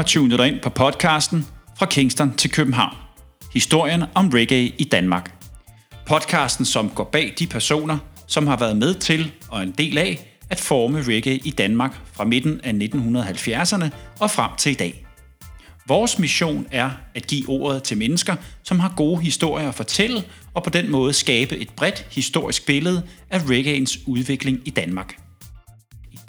Har tunet dig ind på podcasten Fra Kingston til København. Historien om reggae i Danmark. Podcasten, som går bag de personer, som har været med til og en del af at forme reggae i Danmark fra midten af 1970'erne og frem til i dag. Vores mission er at give ordet til mennesker, som har gode historier at fortælle, og på den måde skabe et bredt historisk billede af reggaeens udvikling i Danmark.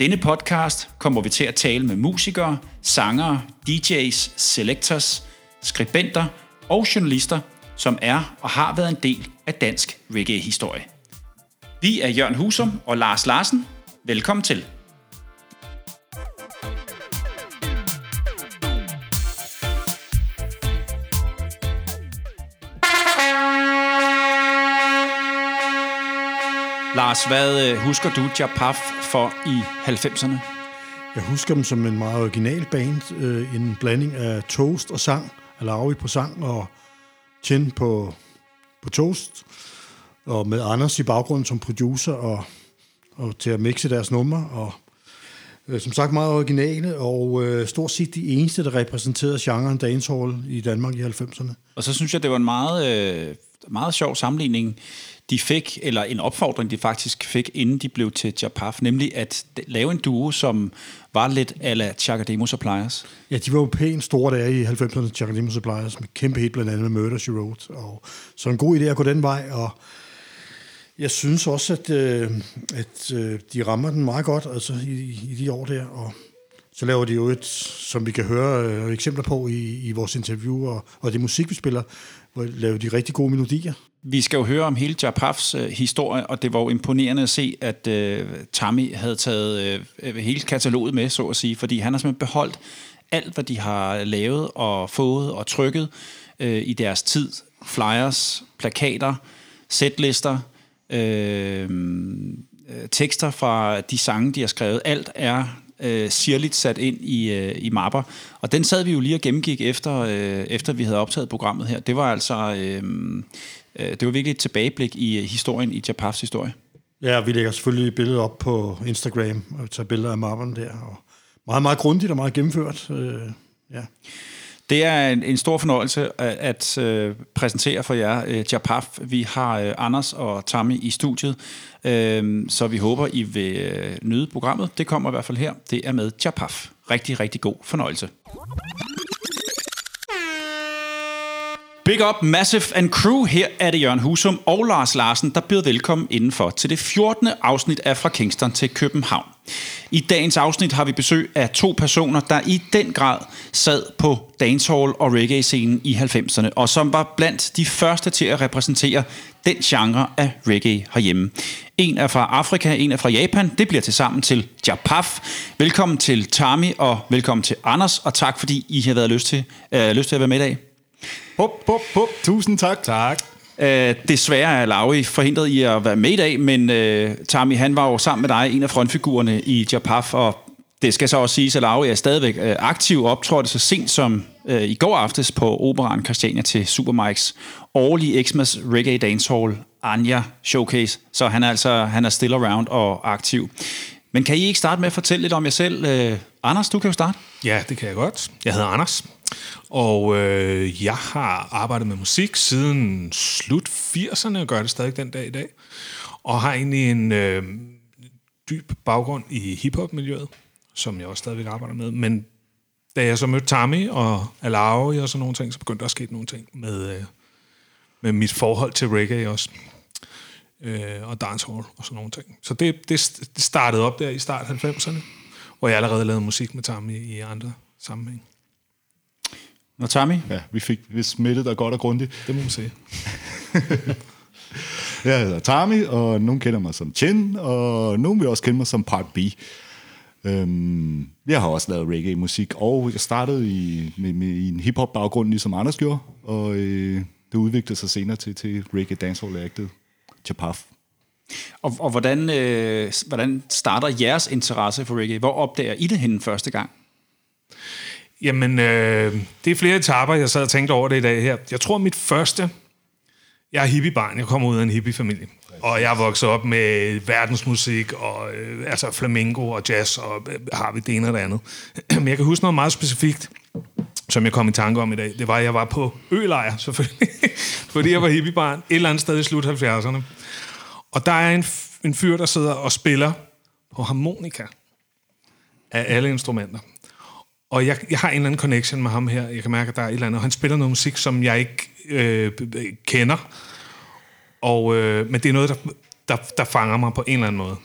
Denne podcast kommer vi til at tale med musikere, sangere, DJ's, selectors, skribenter og journalister, som er og har været en del af dansk reggae-historie. Vi er Jørgen Husum og Lars Larsen. Velkommen til. Lars, hvad øh, husker du Japaf for i 90'erne? Jeg husker dem som en meget original band. Øh, en blanding af toast og sang. Alawi på sang og Chin på, på toast. Og med Anders i baggrunden som producer og, og til at mixe deres numre. Og øh, som sagt meget originale og øh, stort set de eneste, der repræsenterede genren dancehall i Danmark i 90'erne. Og så synes jeg, det var en meget, øh, meget sjov sammenligning de fik, eller en opfordring, de faktisk fik, inden de blev til Japaf, nemlig at lave en duo, som var lidt ala Chakademo Suppliers. Ja, de var jo pænt store der i 90'erne, Chakademo Suppliers, med kæmpe hit blandt andet med Murder, She Wrote. Og, så en god idé at gå den vej, og jeg synes også, at, øh, at øh, de rammer den meget godt altså i, i de år der, og så laver de jo et, som vi kan høre øh, eksempler på i, i vores interview, og, og det musik, vi spiller, hvor laver de rigtig gode melodier. Vi skal jo høre om hele Japafs øh, historie, og det var jo imponerende at se, at øh, Tammy havde taget øh, øh, hele kataloget med, så at sige, fordi han har simpelthen beholdt alt, hvad de har lavet og fået og trykket øh, i deres tid. Flyers, plakater, setlister, øh, øh tekster fra de sange, de har skrevet. Alt er øh, sirligt sat ind i, øh, i mapper. Og den sad vi jo lige og gennemgik efter, øh, efter vi havde optaget programmet her. Det var altså... Øh, øh, det var virkelig et tilbageblik i øh, historien, i Japafs historie. Ja, vi lægger selvfølgelig billedet op på Instagram og tager billeder af mapperne der. Og meget, meget grundigt og meget gennemført. Øh, ja. Det er en, en stor fornøjelse at, at uh, præsentere for jer øh, uh, Japaf. Vi har uh, Anders og Tammy i studiet, uh, så vi håber, I vil uh, nyde programmet. Det kommer i hvert fald her. Det er med Japaf. Rigtig, rigtig god fornøjelse. Big up Massive and Crew. Her er det Jørgen Husum og Lars Larsen, der byder velkommen indenfor til det 14. afsnit af Fra Kingston til København. I dagens afsnit har vi besøg af to personer, der i den grad sad på dancehall og reggae-scenen i 90'erne, og som var blandt de første til at repræsentere den genre af reggae herhjemme. En er fra Afrika, en er fra Japan. Det bliver til sammen til Japaf. Velkommen til Tami, og velkommen til Anders, og tak fordi I har været lyst til, øh, lyst til at være med i dag. Hop, hop, hop. Tusind tak. Tak. Øh, desværre er Lauri forhindret i at være med i dag, men øh, Tami, han var jo sammen med dig en af frontfigurerne i Japaf, og det skal så også siges, at Lauri er stadigvæk øh, aktiv og optrådte så sent som øh, i går aftes på Operan Christiania til Supermikes årlige Xmas Reggae Dancehall Anja Showcase. Så han er altså han er still around og aktiv. Men kan I ikke starte med at fortælle lidt om jer selv? Øh, Anders, du kan jo starte. Ja, det kan jeg godt. Jeg hedder Anders, og øh, jeg har arbejdet med musik siden slut 80'erne, og gør det stadig den dag i dag. Og har egentlig en øh, dyb baggrund i hiphop-miljøet, som jeg også stadigvæk arbejder med. Men da jeg så mødte Tammy og Alawi og sådan nogle ting, så begyndte der at ske nogle ting med, øh, med mit forhold til reggae også. Øh, og dancehall og sådan nogle ting. Så det, det, det startede op der i start 90'erne, hvor jeg allerede lavede musik med Tammy i andre sammenhæng. Og Tammy? Ja, vi fik vi smittet dig godt og grundigt. Det må man sige. jeg hedder Tammy, og nogen kender mig som Chin, og nogen vil også kende mig som Part B. Øhm, jeg har også lavet reggae-musik, og jeg startede i, med, med, i en hip-hop-baggrund, ligesom Anders gjorde, og øh, det udviklede sig senere til, til reggae dancehall-actet Chapaf. Og, og hvordan, øh, hvordan starter jeres interesse for reggae? Hvor opdager I det henne første gang? Jamen, øh, det er flere etaper, jeg sad og tænkte over det i dag her. Jeg tror, mit første... Jeg er hippiebarn, jeg kommer ud af en hippiefamilie. Og jeg er vokset op med verdensmusik, og øh, altså flamenco og jazz, og øh, har vi det ene og det andet. Men jeg kan huske noget meget specifikt. som jeg kom i tanke om i dag, det var, at jeg var på ølejr, selvfølgelig. Fordi jeg var hippiebarn et eller andet sted i slut 70'erne. Og der er en, en fyr, der sidder og spiller på harmonika af alle instrumenter. Og jeg, jeg har en eller anden connection med ham her. Jeg kan mærke, at der er et eller andet. Og han spiller noget musik, som jeg ikke øh, kender. Og, øh, men det er noget, der, der, der fanger mig på en eller anden måde.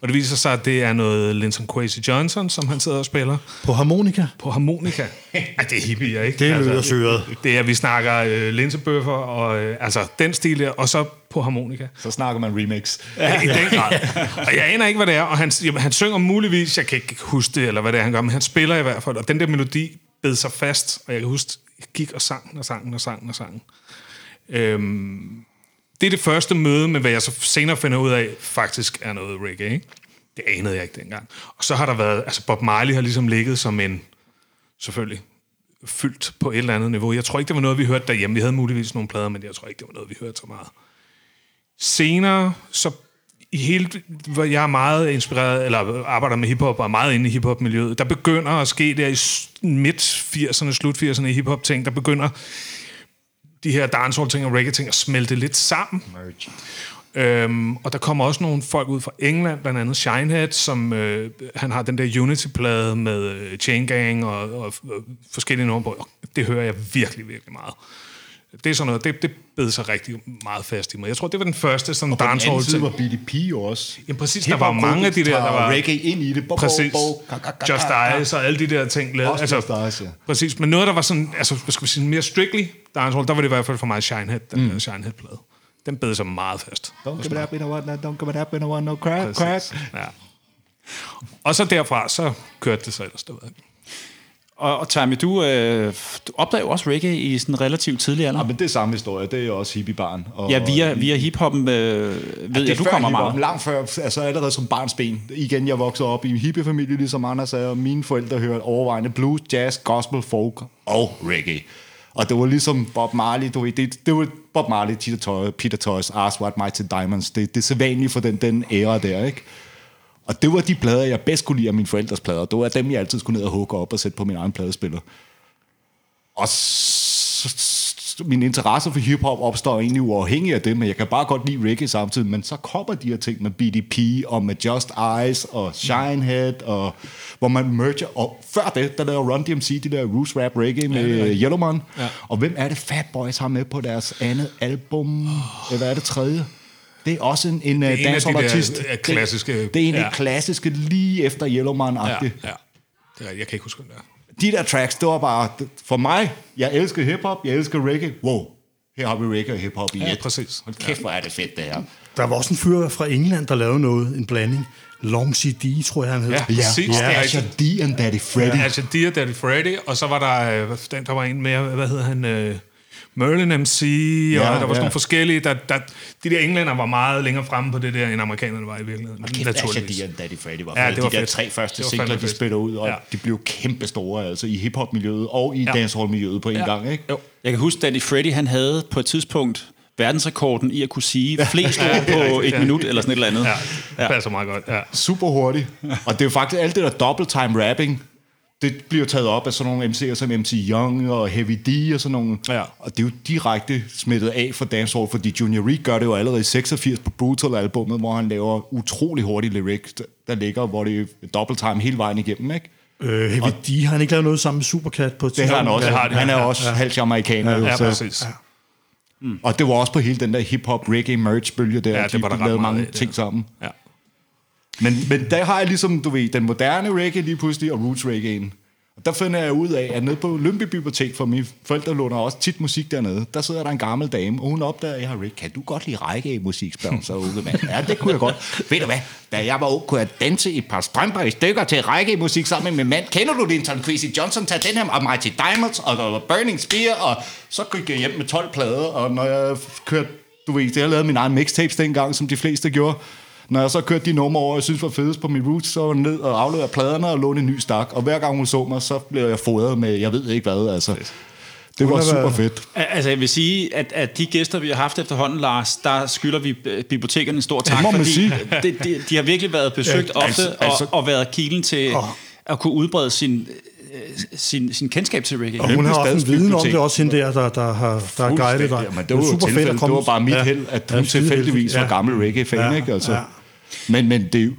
Og det viser sig, at det er noget Linton Kwesi Johnson, som han sidder og spiller På harmonika. på harmonika. Ej, det er hippie, ikke? Det lyder syret. Det er, vi snakker øh, linsebøffer, og øh, altså den stil der, og så på harmonika. Så snakker man remix. Ja. I den grad. Og jeg aner ikke, hvad det er, og han, jamen, han synger muligvis, jeg kan ikke huske det, eller hvad det er, han gør, men han spiller i hvert fald, og den der melodi bed sig fast, og jeg kan huske, jeg gik og sang og sang og sang og sang. Øhm, det er det første møde med, hvad jeg så senere finder ud af, faktisk er noget reggae. Ikke? Det anede jeg ikke dengang. Og så har der været, altså Bob Marley har ligesom ligget som en, selvfølgelig, fyldt på et eller andet niveau. Jeg tror ikke, det var noget, vi hørte derhjemme. Vi havde muligvis nogle plader, men jeg tror ikke, det var noget, vi hørte så meget. Senere, så i hele, hvor jeg er meget inspireret, eller arbejder med hiphop, og er meget inde i hiphop-miljøet, der begynder at ske der i midt 80'erne, slut 80'erne i hiphop-ting, der begynder de her dancehall-ting og reggae-ting at smelte lidt sammen. Merge. Øhm, og der kommer også nogle folk ud fra England, blandt andet Shinehead, som øh, han har den der Unity-plade med øh, Chain Gang og, og, og forskellige numre på. Det hører jeg virkelig, virkelig meget. Det er sådan noget, det, det bed sig rigtig meget fast i mig. Jeg tror, det var den første sådan den anden dancehall side ting. var BDP også. Jamen præcis, der var mange af de der, der var... reggae ind i det. Bo, Præcis. Bo, bo, ka, Just. Eyes og alle de der ting. Lavet. Også Just Eyes, ja. Præcis, men noget, der var sådan, altså, hvad skal vi sige, mere strictly dancehall, der var det i hvert fald for mig Shinehead, den mm. der Shinehead-plade. Den bed sig meget fast. Don't give it up in a one, don't give it up in a one, no crack, crack. Præcis. Ja. Og så derfra, så kørte det så ellers derud. Og, og Tammy, du, øh, du opdagede jo også reggae i sådan relativt tidlig alder. Ja, men det er samme historie. Det er også hippiebarn. Og, Ja, via, via hiphoppen øh, ved det jeg, du kommer meget. Langt før, altså allerede som barns ben. Igen, jeg voksede op i en hippiefamilie, ligesom Anders sagde, og mine forældre hørte overvejende blues, jazz, gospel, folk og reggae. Og det var ligesom Bob Marley, du ved, det, det var Bob Marley, Peter Toys, Peter Toys, Ask What Mighty Diamonds. Det, det er sædvanligt for den, den æra der, ikke? Og det var de plader, jeg bedst kunne lide af mine forældres plader. Det var dem, jeg altid skulle ned og hugge op og sætte på min egen pladespiller. Og min interesse for hiphop opstår egentlig uafhængig af det, men jeg kan bare godt lide reggae samtidig, men så kommer de her ting med BDP og med Just Eyes og Shinehead, og hvor man merger, og før det, der lavede Run DMC de der Roots Rap Reggae med ja, Yellowman, ja. og hvem er det Fat Boys har med på deres andet album, eller er det tredje? Det er også en, en, en af de dancehall-artist. der, øh, klassiske- Det, det er en af ja. de klassiske lige efter Yellowman-agtigt. Ja, ja. Det er, jeg kan ikke huske, hvem det er. De der tracks, det var bare... For mig, jeg elsker hiphop, jeg elsker reggae. Wow, her har vi reggae og hiphop i Ja, et. præcis. Hold kæft, hvor er det fedt, det her. Der var også en fyr fra England, der lavede noget, en blanding. Long CD, tror jeg, han hed. Ja, præcis. Ja, det er Asher. D and Daddy Freddy. Altså, Dear Daddy Freddy, og så var der, øh, hvad- den, der var en mere, hvad hedder han, øh, Merlin MC, og Ja, der var sådan ja. nogle forskellige, der, der, de der englænder var meget længere fremme på det der, end amerikanerne var i virkeligheden. Kæft, Asher D and Daddy Freddy var Ja, det de var der fedt. tre første Det var singler, de fedt. spillede ud, og Ja. de blev kæmpe store, altså i hiphop-miljøet og i Ja. dancehall-miljøet på en Ja. gang, ikke? Jo. Jeg kan huske, Danny Freddy, han havde på et tidspunkt verdensrekorden i at kunne sige flest ord på et minut, eller sådan et eller andet. Ja, det passer meget godt. Ja. super hurtigt. Og det er jo faktisk alt det der double time rapping, det bliver taget op af sådan nogle MC'er som MC Young og Heavy D og sådan nogle. Ja. Og det er jo direkte smittet af for dancehall, fordi Junior Reed gør det jo allerede i 86 på Brutal-albummet, hvor han laver utrolig hurtige lyrics, der ligger, hvor det er double time hele vejen igennem, ikke? Øh, Heavy D, har han ikke lavet noget sammen med Supercat på et Det har han også. de. han er Ja, også halvt amerikaner. Ja, jo, så- præcis. Mm. Og det var også på hele den der hip-hop reggae merch-bølge der. Ja, Ja, det de, var der de ret lavede mange af, ting ja. sammen. Ja. Men, men der har jeg ligesom, du ved, den moderne reggae lige pludselig, og roots reggae'en. Og der finder jeg ud af, at nede på Lønby Bibliotek, for mine forældre låner også tit musik dernede, der sidder der en gammel dame, og hun opdager, at jeg har Rick, kan du godt lide reggae-musik, spørger så unge mand. Ja, det kunne jeg godt. Ved du hvad, da jeg var ung, kunne jeg danse et par strømper i stykker til reggae-musik sammen med min mand. Kender du din Tom Quincy Johnson? Tag den her, og Mighty Diamonds, og, og Burning Spear, og så gik jeg hjem med 12 plader, og når jeg kørte, du ved, jeg lavede min egen mixtapes dengang, som de fleste gjorde, når jeg så kørte de numre over, jeg synes var fedest på min roots, så var jeg ned og afleverede pladerne og låne en ny stak. Og hver gang hun så mig, så blev jeg fodret med, jeg ved ikke hvad, altså. Det var super fedt. Al- Altså, jeg vil sige, at, at de gæster, vi har haft efterhånden, Lars, der skylder vi øh, bibliotekerne en stor tak, må man fordi sige. det, de, de har virkelig været besøgt Ja, ofte altså- og, altså- og været kilden til Åh. at kunne udbrede sin sin, sin kendskab til reggae. Og hun har også en viden om det, også hende der, der, der har, der guidet dig. Jamen, det var, jo tilfælde, det var bare mit ja, held, at hun ja, tilfældigvis var gammel reggae-fan, Ja, ikke? Altså. ja. Men, men det,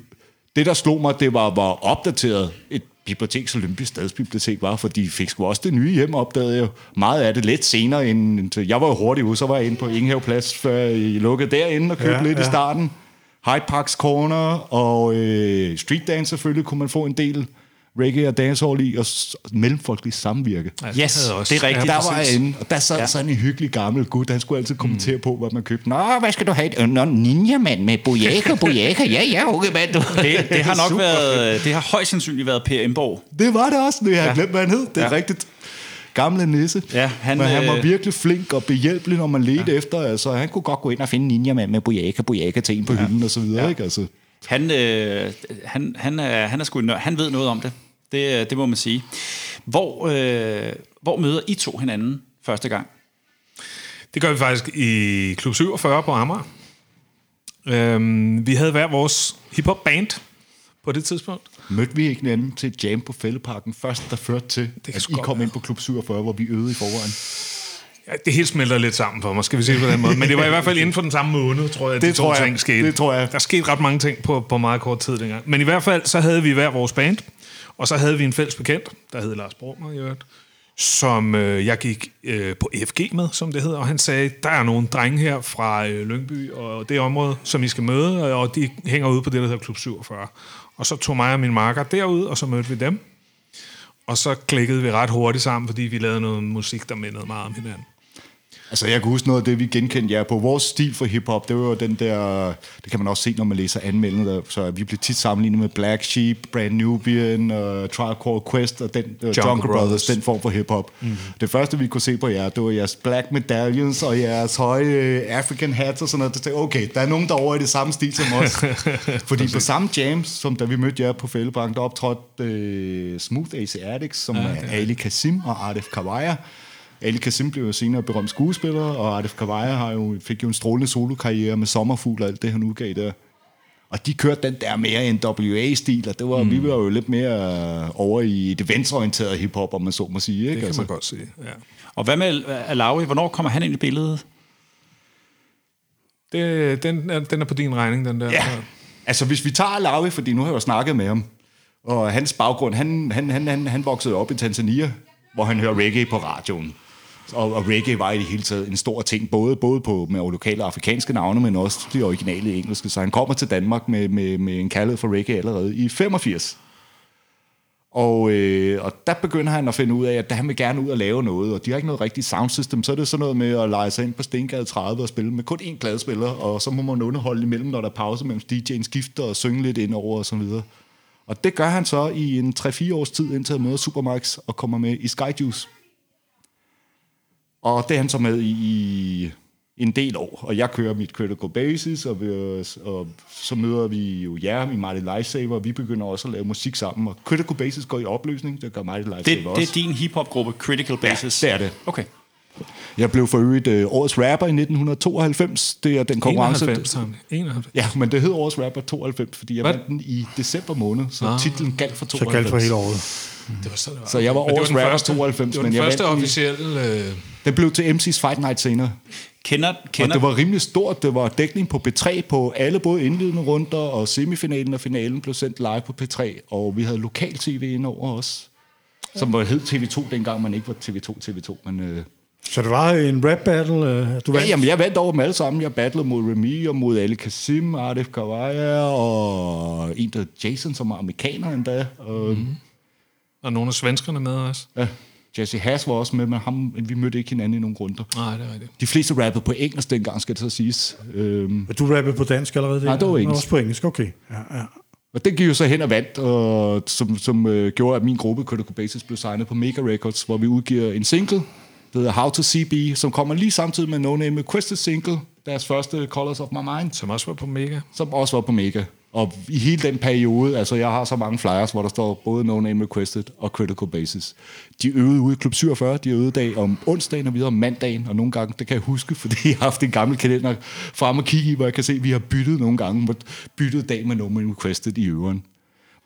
det, der slog mig, det var, hvor opdateret et bibliotek, så Olympisk Stadsbibliotek var, for de fik sgu også det nye hjem, opdagede jeg jo. Meget af det lidt senere, end, jeg var jo hurtigt ude, så var jeg inde på Ingehaveplads, før I lukkede derinde og købte ja, lidt ja. i starten. Hyde Parks Corner og øh, Street Dance selvfølgelig kunne man få en del reggae og dancehall i, og s- mellemfolkelig samvirke. Ja, Yes, havde jeg det er rigtigt. Der var jeg inde, og der sad Ja. sådan en hyggelig gammel gut, han skulle altid kommentere mm. på, hvad man købte. Nå, hvad skal du have? Øh, Nå, ninja-mand med bojaka, bojaka. Ja, ja, okay, mand. Du. Det, det har nok Super været, det har højst sandsynligt været Per Emborg. Det var det også, det jeg har Ja. glemt, hvad han hed. Det er Ja. rigtigt. Gamle nisse. Ja, han, han, Men han var øh, virkelig flink og behjælpelig, når man ledte ja. efter. Altså, han kunne godt gå ind og finde ninja-mand med bojaka, bojaka til en på ja. hylden og så videre. Ja. Ikke? Altså, Han, øh, han, han, er, han er sgu en. Han ved noget om det. Det, øh, det må man sige. Hvor, øh, hvor møder I to hinanden første gang? Det gør vi faktisk i Klub 47 på Amager. Øhm, vi havde hver vores hiphop band på det tidspunkt. mødte vi ikke hinanden til et jam på Fælleparken først, der førte til, kan at I kom være. ind på Klub 47, hvor vi øvede i forvejen. Ja, det hele smelter lidt sammen for mig, skal vi sige på den måde. Men det var i hvert fald inden for den samme måned, tror jeg, at Det de to tror jeg. ting skete. Det tror jeg. Der skete ret mange ting på, på meget kort tid dengang. Men i hvert fald, så havde vi hver vores band, og så havde vi en fælles bekendt, der hed Lars Brummer i øvrigt, som øh, jeg gik øh, på FG med, som det hedder, og han sagde, der er nogle drenge her fra øh, Lyngby og det område, som I skal møde, og de hænger ude på det, der hedder Klub 47. Og så tog mig og min marker derud, og så mødte vi dem. Og så klikkede vi ret hurtigt sammen, fordi vi lavede noget musik, der mindede meget om hinanden. Altså, jeg kan huske noget af det, vi genkendte jer på. Vores stil for hiphop, det var jo den der... Det kan man også se, når man læser anmeldelser. Så vi blev tit sammenlignet med Black Sheep, Brand Nubian, uh, Trial Quest og den, uh, Jungle, Jungle Brothers, Brothers. den form for hiphop. Mm. Det første, vi kunne se på jer, det var jeres black medallions og jeres høje uh, African hats og sådan noget. Det tænkte, okay, der er nogen derovre i det samme stil som os. Fordi på samme jams, som da vi mødte jer på Fællebank, der optrådte uh, Smooth AC Addicts, som ja, er Ali Kasim og Arif Kawaya. Ali Kasim blev jo senere berømt skuespiller, og Arif Kawaya har jo, fik jo en strålende solokarriere med Sommerfugl og alt det, han udgav der. Og de kørte den der mere NWA-stil, og det var, mm. vi var jo lidt mere over i det venstreorienterede hiphop, om man så må sige. Ikke? Det kan altså, man godt sige, ja. Og hvad med Alawi? Hvornår kommer han ind i billedet? Det, den, er, den er på din regning, den der. Ja, altså hvis vi tager Alawi, fordi nu har jeg jo snakket med ham, og hans baggrund, han, han, han, han, han voksede op i Tanzania, hvor han hører reggae på radioen. Og, og reggae var i det hele taget en stor ting, både, både på med lokale afrikanske navne, men også de originale engelske. Så han kommer til Danmark med, med, med en kærlighed for reggae allerede i 85. Og, øh, og der begynder han at finde ud af, at han vil gerne ud og lave noget, og de har ikke noget rigtigt soundsystem, så er det sådan noget med at lege sig ind på Stengade 30 og spille med kun én pladespiller, og så må man underholde imellem, når der er pause, mellem DJ'en skifter og synge lidt ind over og så videre. Og det gør han så i en 3-4 års tid, indtil han møder Supermax og kommer med i Skyjuice. Og det er han så med i, i en del år, og jeg kører mit Critical Basis, og, vi, og så møder vi jo jer i Mighty Lifesaver, og vi begynder også at lave musik sammen, og Critical Basis går i opløsning, det gør Mighty Lifesaver Det, også. det er din hiphop-gruppe, Critical Basis. det er det. Okay. Jeg blev for øvrigt øh, årets rapper i 1992, det er den konkurrence... 91, Tommy. 91. Ja, men det hed årets rapper 92, fordi jeg Hvad? vandt den i december måned, så ah. titlen galt for 92. Så galt for hele året. Det var så, det var. Så jeg var Men årets rapper første, 92, Det var men den jeg første vandt officielle... Øh, Den blev til MC's Fight Night senere. Kender, Og kender, det var rimelig stort. Det var dækning på P3 på alle både indledende runder, og semifinalen og finalen blev sendt live på P3, og vi havde lokal-tv ind over os, som var hed TV2 dengang, man ikke var TV2 TV2, men... Øh, Så det var en rap battle, øh, du ja, vandt? jamen, jeg vandt over dem alle sammen. Jeg battlede mod Remy og mod Ali Kasim, Arif Kawaya og en, der Jason, som er amerikaner endda. Og, mm. Og nogle af svenskerne med os. ja, Jesse Hass var også med, men ham, vi mødte ikke hinanden i nogen runder. Nej, det er rigtigt. De fleste rappede på engelsk dengang, skal det så siges. Øhm, Men Du rappede på dansk allerede? Nej, det var engelsk. Også på engelsk, okay. Ja, ja. Og det gik jo så hen og vandt, og som, som øh, gjorde, at min gruppe Critical Basis blev signet på Mega Records, hvor vi udgiver en single, der hedder How to CB, som kommer lige samtidig med No Name Requested single, deres første Colors of My Mind, Som også var på Mega. som også var på Mega. Og i hele den periode, altså jeg har så mange flyers, hvor der står både No Name Requested og Critical Basis. De øvede ude i Klub 47, de øvede dag om onsdagen og videre om mandagen, og nogle gange, det kan jeg huske, fordi jeg har haft en gammel kalender frem og kigge i, hvor jeg kan se, at vi har byttet nogle gange, byttet dag med No Name Requested i øveren.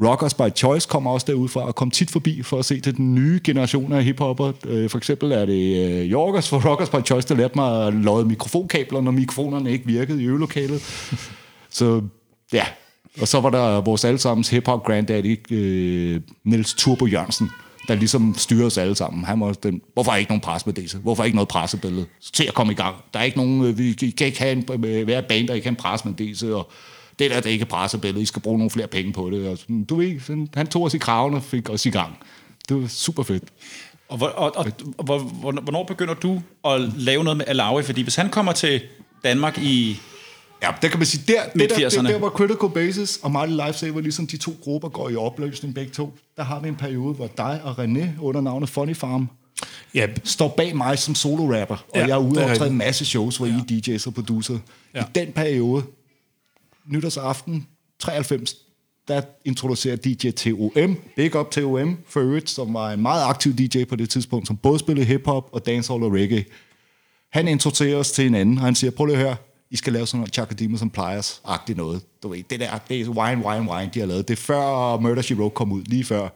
Rockers by Choice kommer også derudfra og kom tit forbi for at se til den nye generation af hiphopper. Øh, for eksempel er det øh, Jorgers for Rockers by Choice, der lærte mig at lodde mikrofonkabler, når mikrofonerne ikke virkede i øvelokalet. Så ja, og så var der vores allesammens hip-hop granddaddy, øh, Niels Turbo Jørgensen, der ligesom styrer os alle sammen. Han var den, hvorfor er ikke nogen pressemeddelelse? Hvorfor er ikke noget pressebillede? Til at komme i gang. Der er ikke nogen, øh, vi kan ikke have en, øh, være band, der ikke har en pressemeddelelse, og det der, det er ikke pressebillede, I skal bruge nogle flere penge på det. Og sådan, du ved, sådan, han tog os i kraven og fik os i gang. Det var super fedt. Og, hvor, og, og, og hvor- hvornår begynder du at lave noget med Alawi? Fordi hvis han kommer til Danmark i... Ja, der kan man sige, der, det, der, det, Midt-80'erne. der, hvor Critical Basis og Mighty Lifesaver, ligesom de to grupper går i opløsning begge to, der har vi en periode, hvor dig og René under navnet Funny Farm Ja, står bag mig som solo-rapper, og Ja, jeg er ude og optræde en masse shows, hvor I er DJ's og producer. Ja. I den periode, nytårsaften 93, der introducerer DJ TOM, Big Up TOM for øvrigt, som var en meget aktiv DJ på det tidspunkt, som både spillede hiphop og dancehall og reggae. Han introducerer os til hinanden, og han siger, prøv lige at høre, I skal lave sådan noget Chakadimas and Pliers-agtigt noget. Du ved, det der, det er wine, wine, wine, de har lavet. Det er før Murder, She Wrote kom ud, lige før.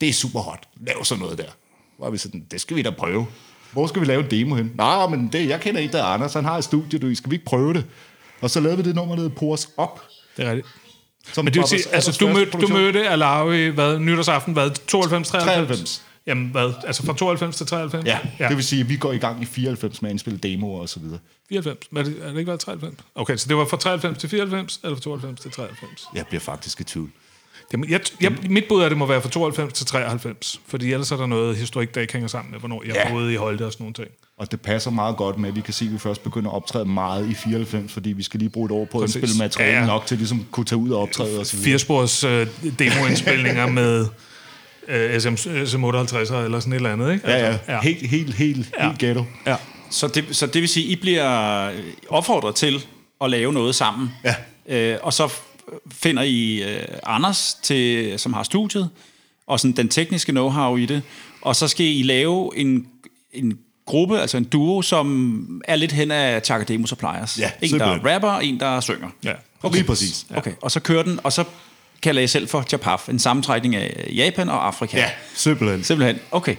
Det er super hot. Lav sådan noget der. Er vi sådan, det skal vi da prøve. Hvor skal vi lave en demo hen? Nej, men det, jeg kender en, der er Anders, han har et studie, du, skal vi ikke prøve det? Og så lavede vi det nummer, der Pores Op. det er rigtigt. Som Men det vil var sige, altså du mødte, du mødte Alawi, hvad, nytårsaften, hvad, 92, 93? 93. Jamen hvad, altså fra 92 til 93? Ja, ja, det vil sige, at vi går i gang i 94 med at indspille demoer og så videre. 94, er det, er det ikke været 93? Okay, så det var fra 93 til 94, eller fra 92 til 93? Jeg bliver faktisk i tvivl. Må- jeg, jeg, mit bud er, at det må være fra 92 til 93, fordi ellers er der noget historik, der ikke hænger sammen med, hvornår jeg Ja. boede i Holte og sådan nogle ting. Og det passer meget godt med, at vi kan se, at vi først begynder at optræde meget i 94, fordi vi skal lige bruge et år på at Præcis. indspille materiale Ja, ja, nok til ligesom at kunne tage ud og optræde og så videre. Firespors øh, demoindspilninger med øh, SM, SM58 eller sådan et eller andet, ikke? Ja, ja. Altså, ja. Helt, helt, helt, Ja. helt ghetto. ja. Så det, så det vil sige, I bliver øh, opfordret til at lave noget sammen. Ja. Øh, og så finder I øh, Anders, til, som har studiet, og sådan den tekniske know-how i det. Og så skal I lave en, en gruppe, altså en duo, som er lidt hen af Chakademo Suppliers. Ja, en, der simpelthen. er rapper, og en, der synger. Ja. Okay. Lige præcis. Okay, og så kører den, og så kalder jeg selv for Japaf, en sammentrækning af Japan og Afrika. Ja, simpelthen. Simpelthen, okay.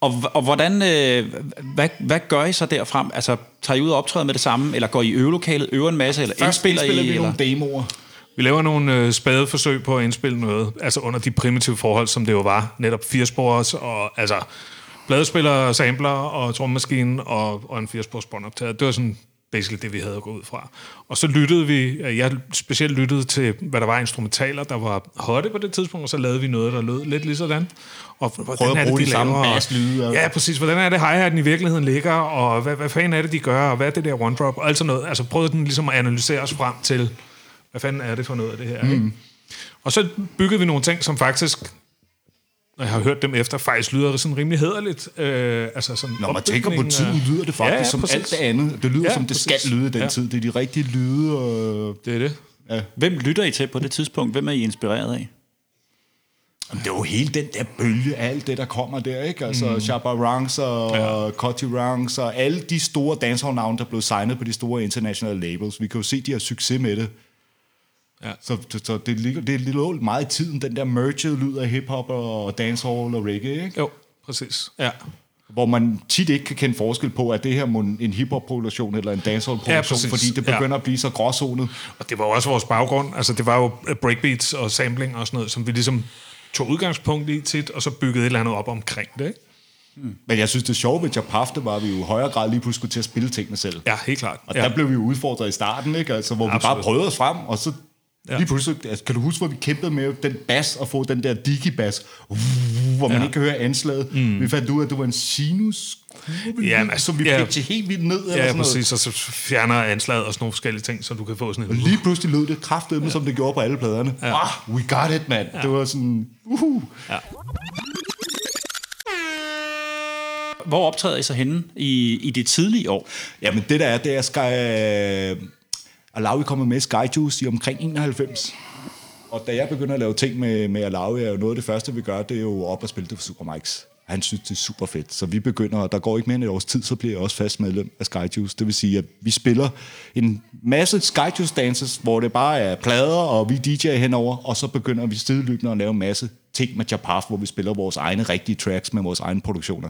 Og, og hvordan, øh, hvad, hvad gør I så derfrem? Altså, tager I ud og optræder med det samme, eller går I i øvelokalet, øver en masse, eller Først indspiller indspiller I? vi Eller? nogle demoer. Vi laver nogle øh, spade forsøg på at indspille noget, altså under de primitive forhold, som det jo var. Netop firespors og altså pladespiller, sampler og trommemaskine og, og en firespors båndoptager. Det var sådan basically det, vi havde at gå ud fra. Og så lyttede vi, øh, jeg specielt lyttede til, hvad der var instrumentaler, der var hotte på det tidspunkt, og så lavede vi noget, der lød lidt lige sådan. Og hvordan at bruge de samme laver- basslyde og- Ja, præcis. Hvordan er det, hi-haten i virkeligheden ligger, og hvad, hvad fanden er det, de gør, og hvad er det der one-drop, og alt sådan noget. Altså prøvede den ligesom at analysere os frem til, hvad fanden er det for noget af det her, mm. ikke? Og så byggede vi nogle ting, som faktisk, når jeg har hørt dem efter, faktisk lyder sådan rimelig hederligt. Øh, altså sådan Når man tænker på tiden, lyder det faktisk Ja, ja, som præcis. alt det andet. Det lyder Ja, som det præcis. skal lyde i den Ja. tid. Det er de rigtige lyde. Og... Det er det. Ja. Hvem lytter I til på det tidspunkt? Hvem er I inspireret af? Jamen, Det er jo hele den der bølge af alt det, der kommer der, ikke? Altså mm. Shabba Ranks og ja. Cutty Ranks og alle de store dancehall-navne, der blev signet på de store internationale labels. Vi kan jo se, de har succes med det. Ja. Så, så, så det, ligger, det ligger meget i tiden, den der merged lyd af hiphop og dancehall og reggae, ikke? Jo, præcis. Ja. Hvor man tit ikke kan kende forskel på, at det her må en hiphop-produktion eller en Ja, dancehall-produktion, præcis. fordi det Ja. begynder at blive så gråzonet. Og det var også vores baggrund. Altså, det var jo breakbeats og sampling og sådan noget, som vi ligesom tog udgangspunkt i tit, og så byggede et eller andet op omkring det, ikke? Men jeg synes, det sjove ved Japaf, det var, at vi jo i højere grad lige pludselig skulle til at spille tingene selv. Ja, helt klart. Og ja. der blev vi jo udfordret i starten, ikke? Altså, hvor vi Absolut. bare prøvede os frem, og så Ja. lige pludselig... Altså, kan du huske, hvor vi kæmpede med den bas og få den der digi-bas, hvor man Ja. ikke kan høre anslaget? Mm. Vi fandt ud af, at det var en sinus Ja, men- som vi ja. fik til helt vildt ned. eller Ja, sådan noget. præcis, og så fjerner anslaget og sådan nogle forskellige ting, så du kan få sådan Og en... lige pludselig lød det kraftedeme, ja. som det gjorde på alle pladerne. Ja. Ah, we got it, man. Ja. Det var sådan... Uhu. Ja. Hvor optræder I så henne i, i de tidlige år? Jamen, det der er, det er Sky... Alawi kommer med Skyjuice i omkring 91. Og da jeg begynder at lave ting med, med Alawi, er jo noget af det første, vi gør, det er jo op og spille det for Supermikes. Han synes, det er super fedt. Så vi begynder, og der går ikke mere end et års tid, så bliver jeg også fast medlem af Skyjuice. Det vil sige, at vi spiller en masse Skyjuice dances, hvor det bare er plader, og vi DJ'er henover, og så begynder vi sideløbende at lave en masse ting med Japaf, hvor vi spiller vores egne rigtige tracks med vores egne produktioner.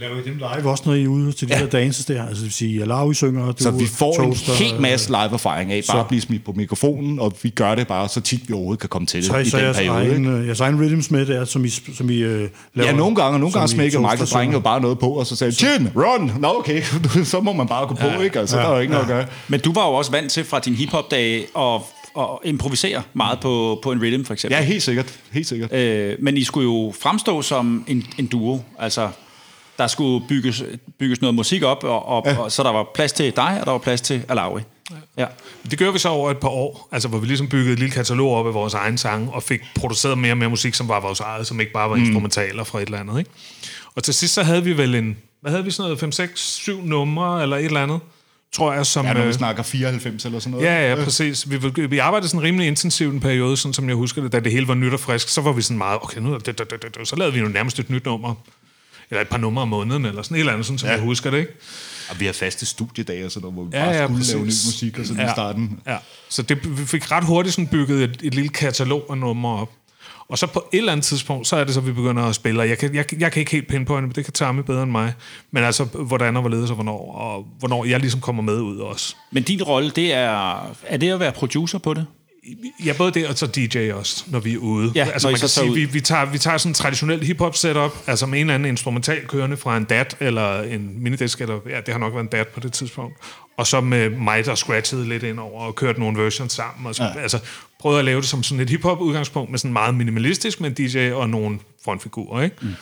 Laver I dem live også, når I er ude til de ja. der dances der? Altså det vil sige, Alawi synger, du Så vi får toaster, en helt masse live-erfaring af bare Så- at blive smidt på mikrofonen, og vi gør det bare så tit vi overhovedet kan komme til det Så, i så den jeres, periode. ikke? egen, øh, jeres egen rhythms med der, som I, som I øh, laver? Ja, nogle gange, og nogle gange smækker Michael Drenge jo bare noget på, og så sagde Chin, run! Nå, okay, så må man bare gå på, ja, ikke? Altså, ja, der er jo ikke ja. noget at gøre. Men du var jo også vant til fra din hiphop-dage at, at improvisere meget på, på en rhythm, for eksempel. Ja, helt sikkert. Helt sikkert. Øh, men I skulle jo fremstå som en, en duo. Altså, der skulle bygges, bygges noget musik op, og, og, ja. og, så der var plads til dig, og der var plads til Alawi. Ja. Det gør vi så over et par år, altså hvor vi ligesom byggede et lille katalog op af vores egen sange, og fik produceret mere og mere musik, som var vores eget, som ikke bare var Mm. instrumentaler fra et eller andet. Ikke? Og til sidst så havde vi vel en, hvad havde vi sådan noget, 5, 6, 7 numre, eller et eller andet, tror jeg, som... Ja, når vi øh, snakker 94 eller sådan noget. Ja, ja, præcis. Vi, vi arbejdede sådan rimelig intensivt en periode, sådan som jeg husker det, da det hele var nyt og frisk. Så var vi sådan meget, okay, nu, det, det, det, det, så lavede vi jo nærmest et nyt nummer. Eller et par numre om måneden, eller sådan et eller andet, sådan som Ja. jeg husker det, ikke? Og vi har faste studiedage og sådan noget, hvor vi Ja, bare ja, skulle præcis. lave ny musik og sådan i starten. Ja. Så det, vi fik ret hurtigt sådan bygget et, et lille katalog af numre op. Og så på et eller andet tidspunkt, så er det så, vi begynder at spille. Og Jeg kan, jeg, jeg kan ikke helt pinpointe, men det kan Tommy bedre end mig. Men altså, hvordan og hvorledes og hvornår, og hvornår jeg ligesom kommer med ud også. Men din rolle, det er, er det at være producer på det? Ja, både det og så DJ også, når vi er ude. Ja, altså, man kan sige, ud. vi, vi, tager, vi tager sådan en traditionel hip-hop setup, altså med en eller anden instrumental kørende fra en DAT, eller en minidisk, eller ja, det har nok været en DAT på det tidspunkt. Og så med mig, der scratchede lidt ind over og kørte nogle versions sammen. Og så, ja. altså, prøvede at lave det som sådan et hip-hop udgangspunkt, med sådan meget minimalistisk med en DJ og nogle frontfigurer, ikke? Mm.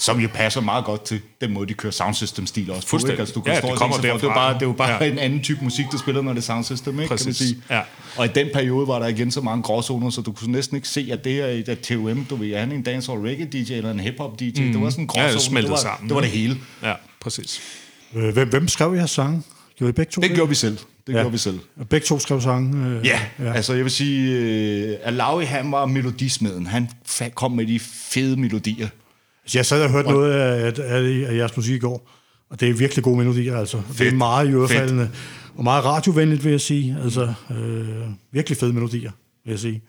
Som jo passer meget godt til den måde, de kører soundsystem-stil også på. Fuldstændig. Ikke? Altså, du kan Ja, stå det kommer for, det er jo derfra. bare, det er jo bare Ja. en anden type musik, du spiller, når det er soundsystem, ikke? Kan man Præcis. sige. Ja. Og i den periode var der igen så mange gråzoner, så du kunne næsten ikke se, at det er et at TUM, du ved, er han en dancehall reggae DJ eller en hip-hop DJ? Mm. Det var sådan en Ja, det gråzone. smeltede det, var, sammen, det var det hele. Ja, præcis. Øh, Hvem, hvem skrev jeres sange? Gjorde I begge to Det gjorde vi selv. Det Ja. gjorde vi selv. Og Begge to skrev sange? Øh, Ja, ja, altså jeg vil sige, uh, Alawi, han var melodismeden. Han kom med de fede melodier. Altså, jeg sad og hørte noget af, af, af jeres musik i går, og det er virkelig gode melodier, altså. Fedt. Det er meget ørefaldende, og meget radiovenligt, vil jeg sige. Altså, øh, virkelig fede melodier, vil jeg sige.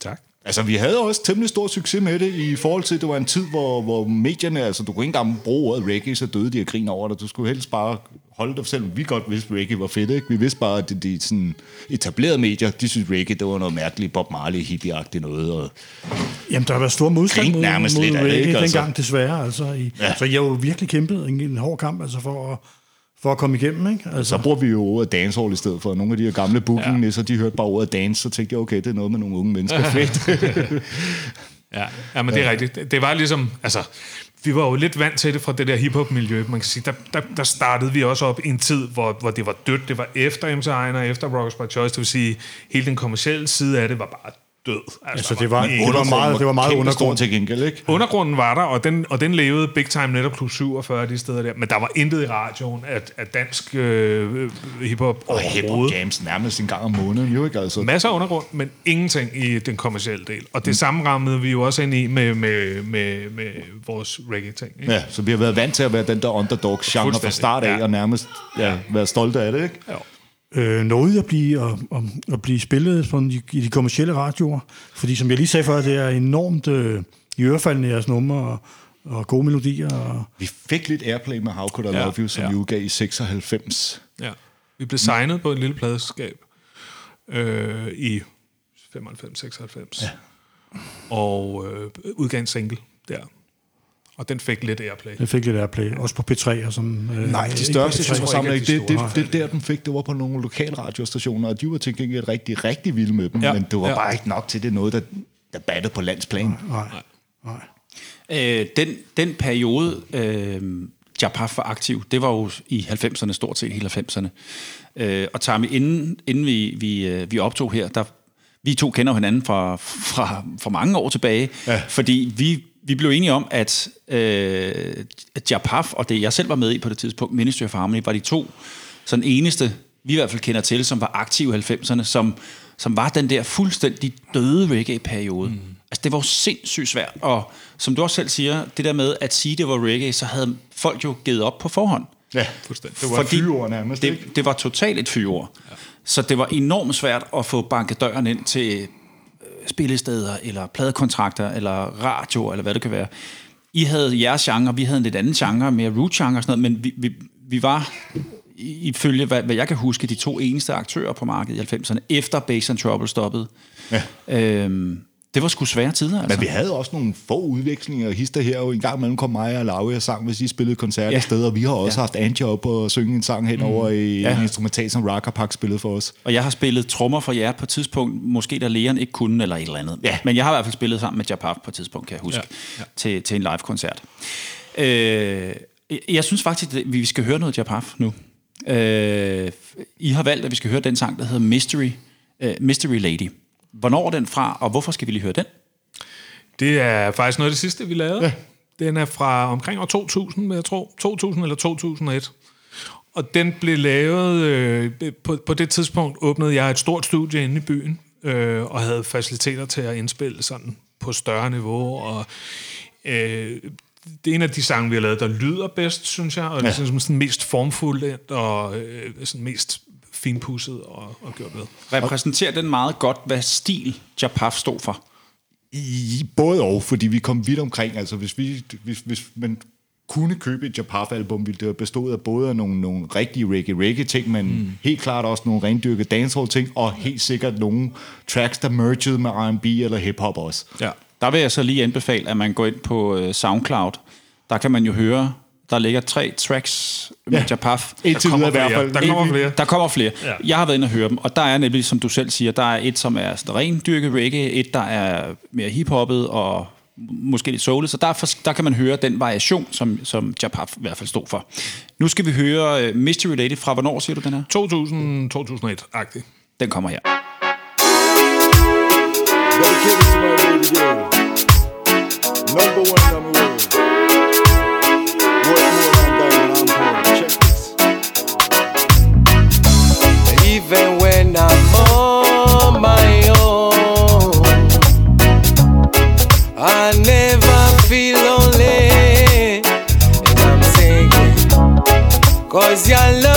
Tak. Altså, vi havde også temmelig stor succes med det, i forhold til, at det var en tid, hvor, hvor medierne, altså, du kunne ikke engang bruge ordet reggae, så døde de af grin over det. Du skulle helst bare holde dig, selvom vi godt vidste, at reggae var fedt, ikke? Vi vidste bare, at de, de sådan etablerede medier, de synes reggae, det var noget mærkeligt Bob Marley, hippie noget, og Jamen, der har været stor modstand mod, nærmest mod lidt af det, reggae ikke, altså? dengang, desværre. Altså, i. Ja. Så jeg har jo virkelig kæmpet en, en hård kamp altså, for, at, for at komme igennem. Ikke? Altså, så bruger vi jo ordet dancehall i stedet for. Nogle af de her gamle booking ja. de hørte bare ordet dance, så tænkte jeg, okay, det er noget med nogle unge mennesker. Fedt. Ja, ja men det er rigtigt. Det, det var ligesom, altså, vi var jo lidt vant til det fra det der hiphop-miljø. Man kan sige, der, der, der startede vi også op i en tid, hvor, hvor det var dødt. Det var efter MC Ejner, efter Rockers by Choice. Det vil sige, hele den kommercielle side af det var bare død. altså, der det var, det var meget, det var meget undergrund. til gengæld, ikke? Undergrunden var der, og den, og den levede big time netop klub 47 de steder der. Men der var intet i radioen af, af dansk øh, hiphop Og hip overhovedet. jams nærmest en gang om måneden, jo ikke? Altså, Masser af undergrund, men ingenting i den kommercielle del. Og det mm. samme rammede vi jo også ind i med, med, med, med vores reggae-ting. Ikke? Ja, så vi har været vant til at være den der underdog-genre fra start af, ja. og nærmest ja, være stolte af det, ikke? Ja. Øh, nåede at blive, at, at, at blive spillet på de, i de kommercielle radioer? Fordi som jeg lige sagde før, det er enormt øh, i ørefaldende jeres numre og, og gode melodier. Og, Vi fik lidt airplay med How Could I Ja, Love You, som ja. vi udgav i 96. Ja. Vi blev signet på et lille pladeskab øh, i 95-96. Ja. Og øh, udgav en single der. Og den fik lidt airplay. jeg fik lidt airplay, også på P3 og sådan. Øh, Nej, de største P3. supersamler, ikke, at de det, det, det, det, der, den fik, det var på nogle lokale radiostationer, og de var til gengæld rigtig, rigtig vilde med dem, Ja, men det var ja. bare ikke nok til, det noget, der, der battede på landsplan. Nej, nej. Øh, den, den periode, øh, Japaf var aktiv, det var jo i 90'erne, stort set hele 90'erne. Øh, og Tommy, inden, inden vi, vi, øh, vi optog her, der, vi to kender hinanden fra, fra, fra mange år tilbage, ja. fordi vi, vi blev enige om, at, øh, at Japaf og det, jeg selv var med i på det tidspunkt, Ministry of Harmony, var de to sådan eneste, vi i hvert fald kender til, som var aktive i 90'erne, som, som var den der fuldstændig døde reggae-periode. Mm. Altså, det var jo sindssygt svært, og som du også selv siger, det der med at sige, det var reggae, så havde folk jo givet op på forhånd. Ja, fuldstændig. Det var Fordi fyreord nærmest, det, ikke? det var totalt et fyreord. Ja. Så det var enormt svært at få banket døren ind til spillesteder, eller pladekontrakter, eller radio, eller hvad det kan være. I havde jeres genre, vi havde en lidt anden genre, mere root genre og sådan noget, men vi, vi, vi var, ifølge hvad, hvad jeg kan huske, de to eneste aktører på markedet i 90'erne, efter Bass and Trouble stoppede. Ja. Øhm, det var sgu svære tider, altså. Men vi havde også nogle få udvekslinger. Hister her jo en gang imellem kom mig og Laurie og sang, hvis I spillede koncerter ja. steder. Vi har også ja. haft Angie op og synge en sang henover mm. i ja. en instrumental, som Raka Park spillede for os. Og jeg har spillet trommer for jer på et tidspunkt, måske da lægeren ikke kunne, eller et eller andet. Ja. Men jeg har i hvert fald spillet sammen med Japaf på et tidspunkt, kan jeg huske, ja. Ja. Til, til en live-koncert. Øh, jeg synes faktisk, at vi skal høre noget Japaf nu. Øh, I har valgt, at vi skal høre den sang, der hedder Mystery, uh, Mystery Lady. Hvornår er den fra, og hvorfor skal vi lige høre den? Det er faktisk noget af det sidste, vi lavede. Ja. Den er fra omkring år 2000, jeg tror. 2000 eller 2001. Og den blev lavet... Øh, på, på det tidspunkt åbnede jeg et stort studie inde i byen, øh, og havde faciliteter til at indspille sådan på større niveau. Og øh, det er en af de sange, vi har lavet, der lyder bedst, synes jeg, og ja. det er sådan mest formfuldt og øh, sådan mest finpudset og, og gjort ved. Repræsenterer den meget godt, hvad stil Japaf stod for? I, både og, fordi vi kom vidt omkring. Altså, hvis, vi, hvis, hvis man kunne købe et Japaf-album, ville det bestå af både af nogle, nogle rigtige reggae-reggae-ting, men mm. helt klart også nogle rendyrkede dancehall-ting, og helt sikkert nogle tracks, der mergede med R&B eller hip-hop også. Ja. Der vil jeg så lige anbefale, at man går ind på øh, SoundCloud. Der kan man jo høre der ligger tre tracks med ja. Japaf. Indtil videre i hvert fald. Der kommer flere. Der kommer flere. Ja. Jeg har været inde og høre dem, og der er nemlig, som du selv siger, der er et, som er ren dyrket reggae, et, der er mere hiphoppet og måske lidt soulet, så der, der kan man høre den variation, som, som Japaf i hvert fald stod for. Nu skal vi høre uh, Mystery Lady fra hvornår, siger du den her? 2000-2001-agtig. Den kommer her. Number one number one. Cause your love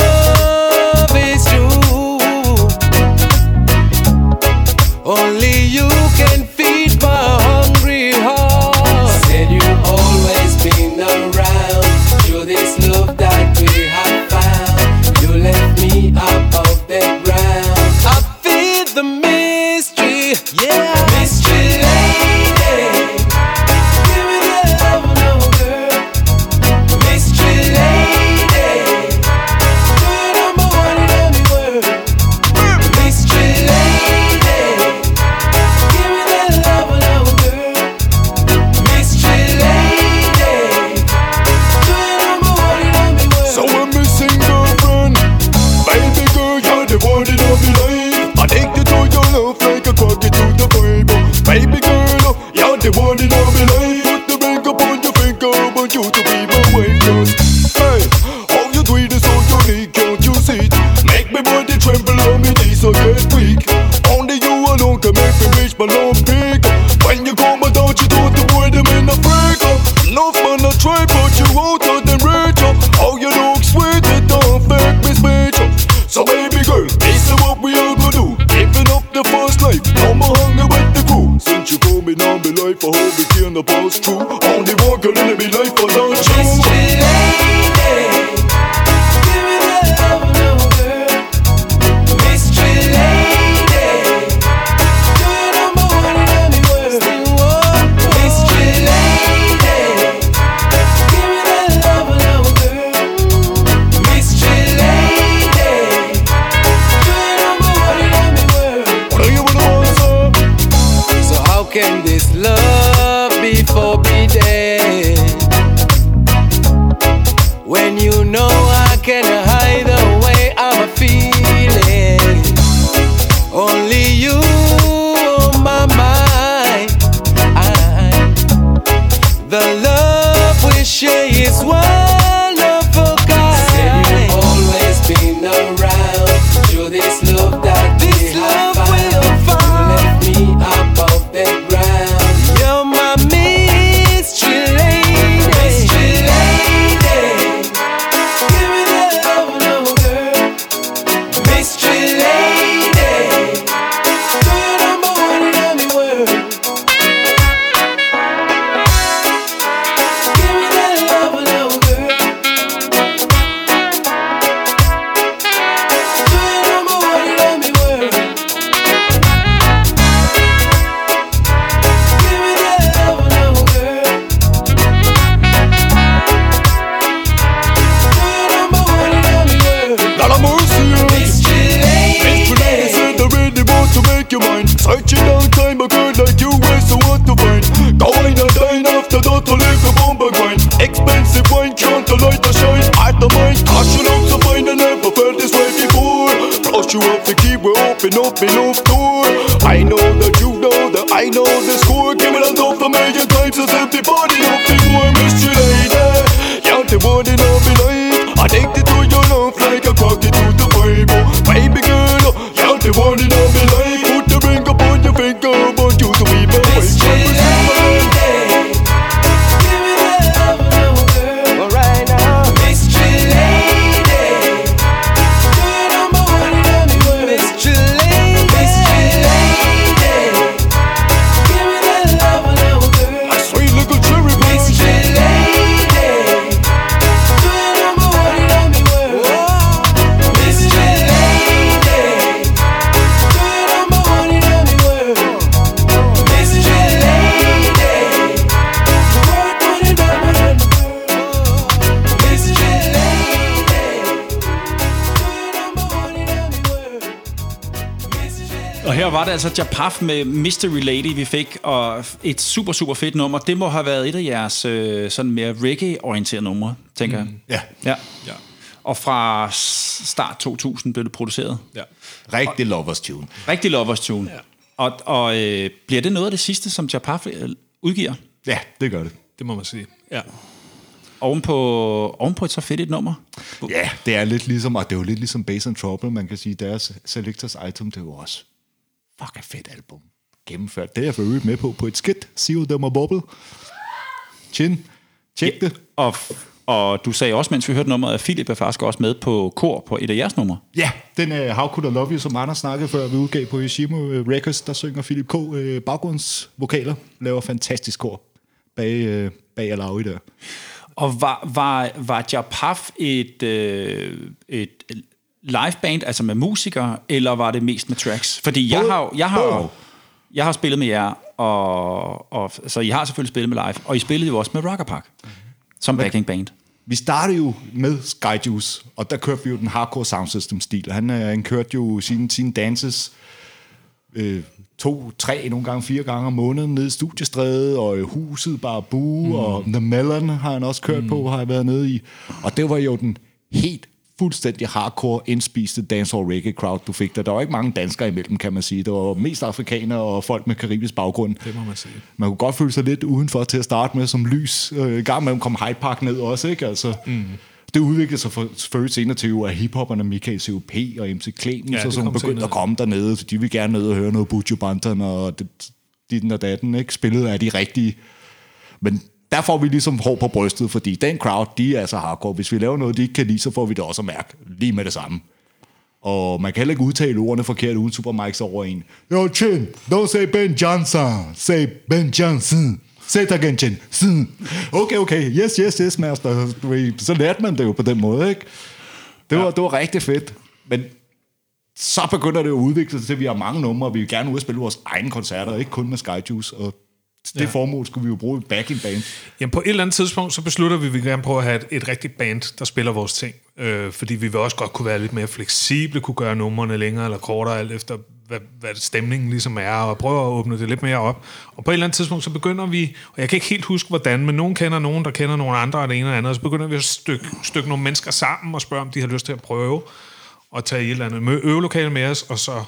your mind Searching all time, a girl like you were so hard to find? Go wine and dine after that, to leave a bomber grind. Expensive wine, can't the light to shine? At the mind, I should out to find, I never felt this way before. Flush you off the key, we're open up, open. up det altså Japaf med Mystery Lady, vi fik, og et super, super fedt nummer. Det må have været et af jeres øh, sådan mere reggae-orienterede numre, tænker jeg. Ja, Ja. ja. Og fra start 2000 blev det produceret. Ja. rigtig lovers tune. Rigtig lovers tune. Ja. Og, og øh, bliver det noget af det sidste, som Japaf øh, udgiver? Ja, det gør det. Det må man sige. Ja. Oven på, oven på et så fedt et nummer? Ja, det er lidt ligesom, og det er jo lidt ligesom Bass and Trouble, man kan sige, deres Selectors Item, det er jo også fucking fedt album. Gennemført. Det er jeg for øvrigt med på, på et skit. Sio dem og Bubble. Chin. Tjek det. Og, og du sagde også, mens vi hørte nummeret, at Philip er faktisk også med på kor på et af jeres numre. Ja, den uh, How Could I Love You, som Anders snakkede før, vi udgav på Yoshimo uh, Records, der synger Philip K. Uh, baggrundsvokaler, laver fantastisk kor bag, uh, bag Alawi der. Og var, var, var Japaf et, øh, et liveband, altså med musikere, eller var det mest med tracks? Fordi jeg har, jeg har, jeg har spillet med jer, og, og, så I har selvfølgelig spillet med live, og I spillede jo også med Rocker Park, som backing band. Vi startede jo med Skyjuice, og der kørte vi jo den hardcore sound system stil. Han, øh, han kørte jo sine, sine dances øh, to, tre, nogle gange fire gange om måneden ned i studiestrædet, og øh, huset bare bue, mm. og The Melon har han også kørt mm. på, har jeg været nede i. Og det var jo den helt fuldstændig hardcore indspiste dancehall reggae crowd, du fik der. Der var ikke mange danskere imellem, kan man sige. Det var mest afrikanere og folk med karibisk baggrund. Det må man sige. Man kunne godt føle sig lidt udenfor til at starte med som lys. Øh, I gang med komme Hyde Park ned også, ikke? Altså, mm. Det udviklede sig for, selvfølgelig senere til at hiphopperne Michael COP og MC Clemens Ja, og sådan kom begyndte senere. at komme dernede, for de ville gerne ned og høre noget Buju Banton og det, ditten og datten, ikke? Spillet af de rigtige. Men der får vi ligesom hår på brystet, fordi den crowd, de er så hardcore. Hvis vi laver noget, de ikke kan lide, så får vi det også at mærke lige med det samme. Og man kan heller ikke udtale ordene forkert uden supermics over en. Yo, Chin, don't say Ben Johnson. Say Ben Johnson. Say it again, Chin. Okay, okay. Yes, yes, yes, master. Så lærte man det jo på den måde, ikke? Det var, ja. det var rigtig fedt. Men så begynder det at udvikle sig til, at vi har mange numre, og vi vil gerne ud og spille vores egne koncerter, ikke kun med Skyjuice. Og det ja. formål skulle vi jo bruge i backing band. Jamen på et eller andet tidspunkt, så beslutter vi, at vi gerne prøve at have et, et rigtigt band, der spiller vores ting. Øh, fordi vi vil også godt kunne være lidt mere fleksible, kunne gøre numrene længere eller kortere, alt efter hvad, hvad stemningen ligesom er, og prøve at åbne det lidt mere op. Og på et eller andet tidspunkt, så begynder vi, og jeg kan ikke helt huske hvordan, men nogen kender nogen, der kender nogen andre, og det ene og andet, og så begynder vi at stykke, stykke nogle mennesker sammen og spørge, om de har lyst til at prøve at tage i et eller andet øvelokale med os, og så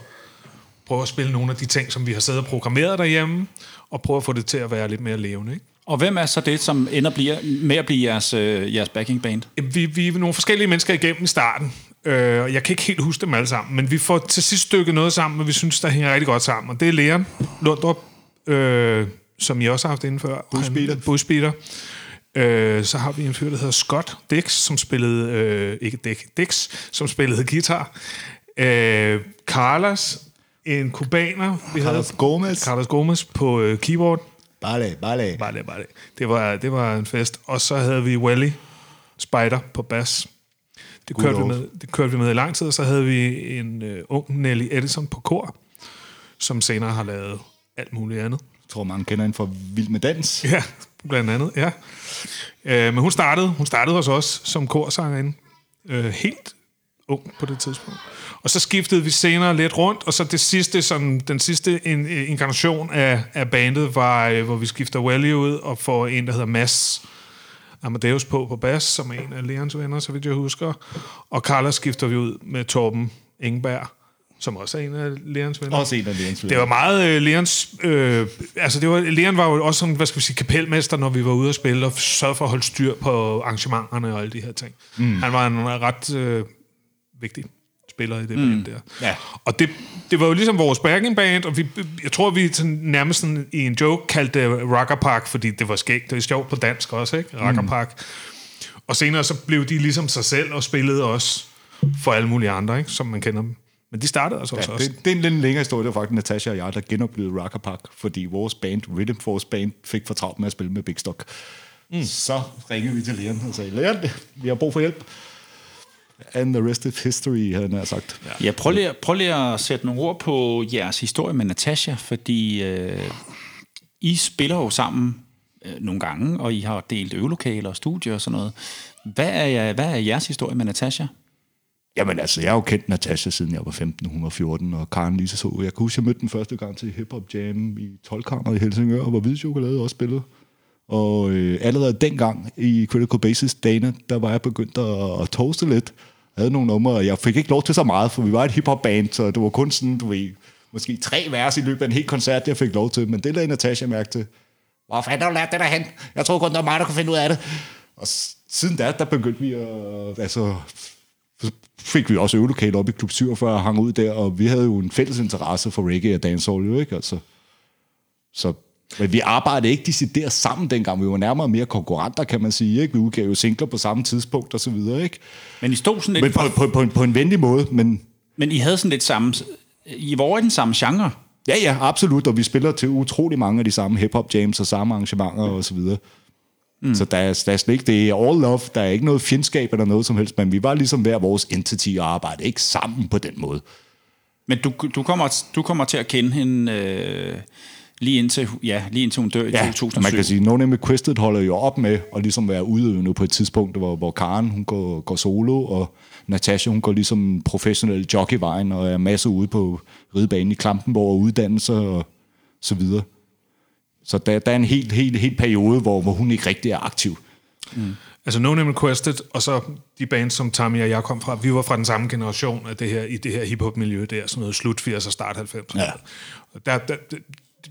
prøve at spille nogle af de ting, som vi har siddet og programmeret derhjemme, og prøve at få det til at være lidt mere levende. Ikke? Og hvem er så det, som ender bliver, med at blive jeres, øh, jeres backing band? Vi, vi er nogle forskellige mennesker igennem i starten, øh, og jeg kan ikke helt huske dem alle sammen, men vi får til sidst stykket noget sammen, og vi synes, der hænger rigtig godt sammen. Og det er Leon Lundrup, øh, som I også har haft inden før. Busspeeder. Han- Busspeeder. Øh, så har vi en fyr, der hedder Scott Dix, som spillede, øh, ikke Dix, Dix, som spillede guitar. Øh, Carlos, en kubaner. Vi Carlos havde, Gomez. Carlos Gomez på øh, keyboard. Bare bare Bare det, bare det. Var, det var en fest. Og så havde vi Wally Spider på bas. Det kørte, vi med, det kørte vi med i lang tid, og så havde vi en uh, ung Nelly Edison på kor, som senere har lavet alt muligt andet. Jeg tror, mange kender hende fra Vild med Dans. Ja, blandt andet, ja. Uh, men hun startede, hun startede hos os som korsangerinde. Uh, helt ung på det tidspunkt. Og så skiftede vi senere lidt rundt, og så det sidste, sådan, den sidste in, inkarnation af, af bandet var, øh, hvor vi skifter Wally ud og får en, der hedder Mads Amadeus på på bas, som er en af Leons venner, så vidt jeg husker. Og Carla skifter vi ud med Torben Engberg som også er en af Leons venner. Også en af Leons venner. Det var meget uh, Leons... Øh, altså, det var, Leon var jo også sådan, hvad skal vi sige, kapelmester, når vi var ude og spille, og sørgede for at holde styr på arrangementerne og alle de her ting. Mm. Han var en ret øh, vigtig spiller i det mm. band der. Ja. Og det, det var jo ligesom vores backing band, og vi, jeg tror, vi sådan, nærmest sådan, i en joke kaldte det Rocker Park, fordi det var skægt. Det er sjovt på dansk også, ikke? Rocker Park. Og senere så blev de ligesom sig selv og spillede også for alle mulige andre, ikke? som man kender dem. Men de startede altså Ja, også. det, det er en lidt længere historie. Det var faktisk Natasha og jeg, der genoplevede Rocker Park, fordi vores band, Rhythm Force Band, fik for travlt med at spille med Big Stock. Mm. Så ringede vi til Leon og sagde, Leon, vi har brug for hjælp. And the rest is history, havde han sagt. Ja. Ja, prøv lige, prøv lige at sætte nogle ord på jeres historie med Natasha, fordi øh, I spiller jo sammen øh, nogle gange, og I har delt øvelokaler og studier og sådan noget. Hvad er, hvad er jeres historie med Natasha? Jamen altså, jeg har jo kendt Natasha siden jeg var 15, hun var 14, og Karen lige så. Jeg kan huske, jeg mødte den første gang til Hip Hop Jam i 12 i Helsingør, hvor Hvide Chokolade også spillede. Og øh, allerede dengang i Critical Basis dagene, der var jeg begyndt at, at toaste lidt. Jeg havde nogle numre, og jeg fik ikke lov til så meget, for vi var et hiphop band, så det var kun sådan, du ved, måske tre vers i løbet af en hel koncert, jeg fik lov til. Men det lagde Natasha mærke til. Hvor fanden har du lært det derhen? Jeg troede kun, det var mig, der kunne finde ud af det. Og siden da, der begyndte vi at... Altså, fik vi også øvelokale op i Klub 47 og hang ud der, og vi havde jo en fælles interesse for reggae og dancehall, jo ikke? Altså, så, men vi arbejdede ikke decideret sammen dengang. Vi var nærmere mere konkurrenter, kan man sige. Ikke? Vi udgav jo singler på samme tidspunkt og så videre. Ikke? Men I stod sådan lidt... Men på, på, på, en, på en venlig måde. Men Men I havde sådan lidt samme... I var i den samme genre. ja, ja, absolut. Og vi spiller til utrolig mange af de samme hip-hop jams og samme arrangementer og så videre. Mm. Så der er, der er slet ikke, det er all love, der er ikke noget fjendskab eller noget som helst, men vi var ligesom hver vores entity og arbejdede ikke sammen på den måde. Men du, du, kommer, du kommer til at kende hende øh, lige, indtil, ja, lige indtil hun dør i Ja, 2007. man kan sige, No Name Requested holder jo op med at ligesom være udøvende på et tidspunkt, hvor, hvor Karen hun går, går solo, og Natasha hun går ligesom professionel jockeyvejen og er masser ude på ridebanen i Klampenborg og uddannelser og så videre. Så der, der er en helt, helt, helt periode, hvor, hvor hun ikke rigtig er aktiv. Altså No Name Requested, og så de bands, som Tommy og jeg kom fra, vi var fra den samme generation af det her, i det her hiphop-miljø der, sådan noget slut 80'er og start 90'er. Ja. Der, der,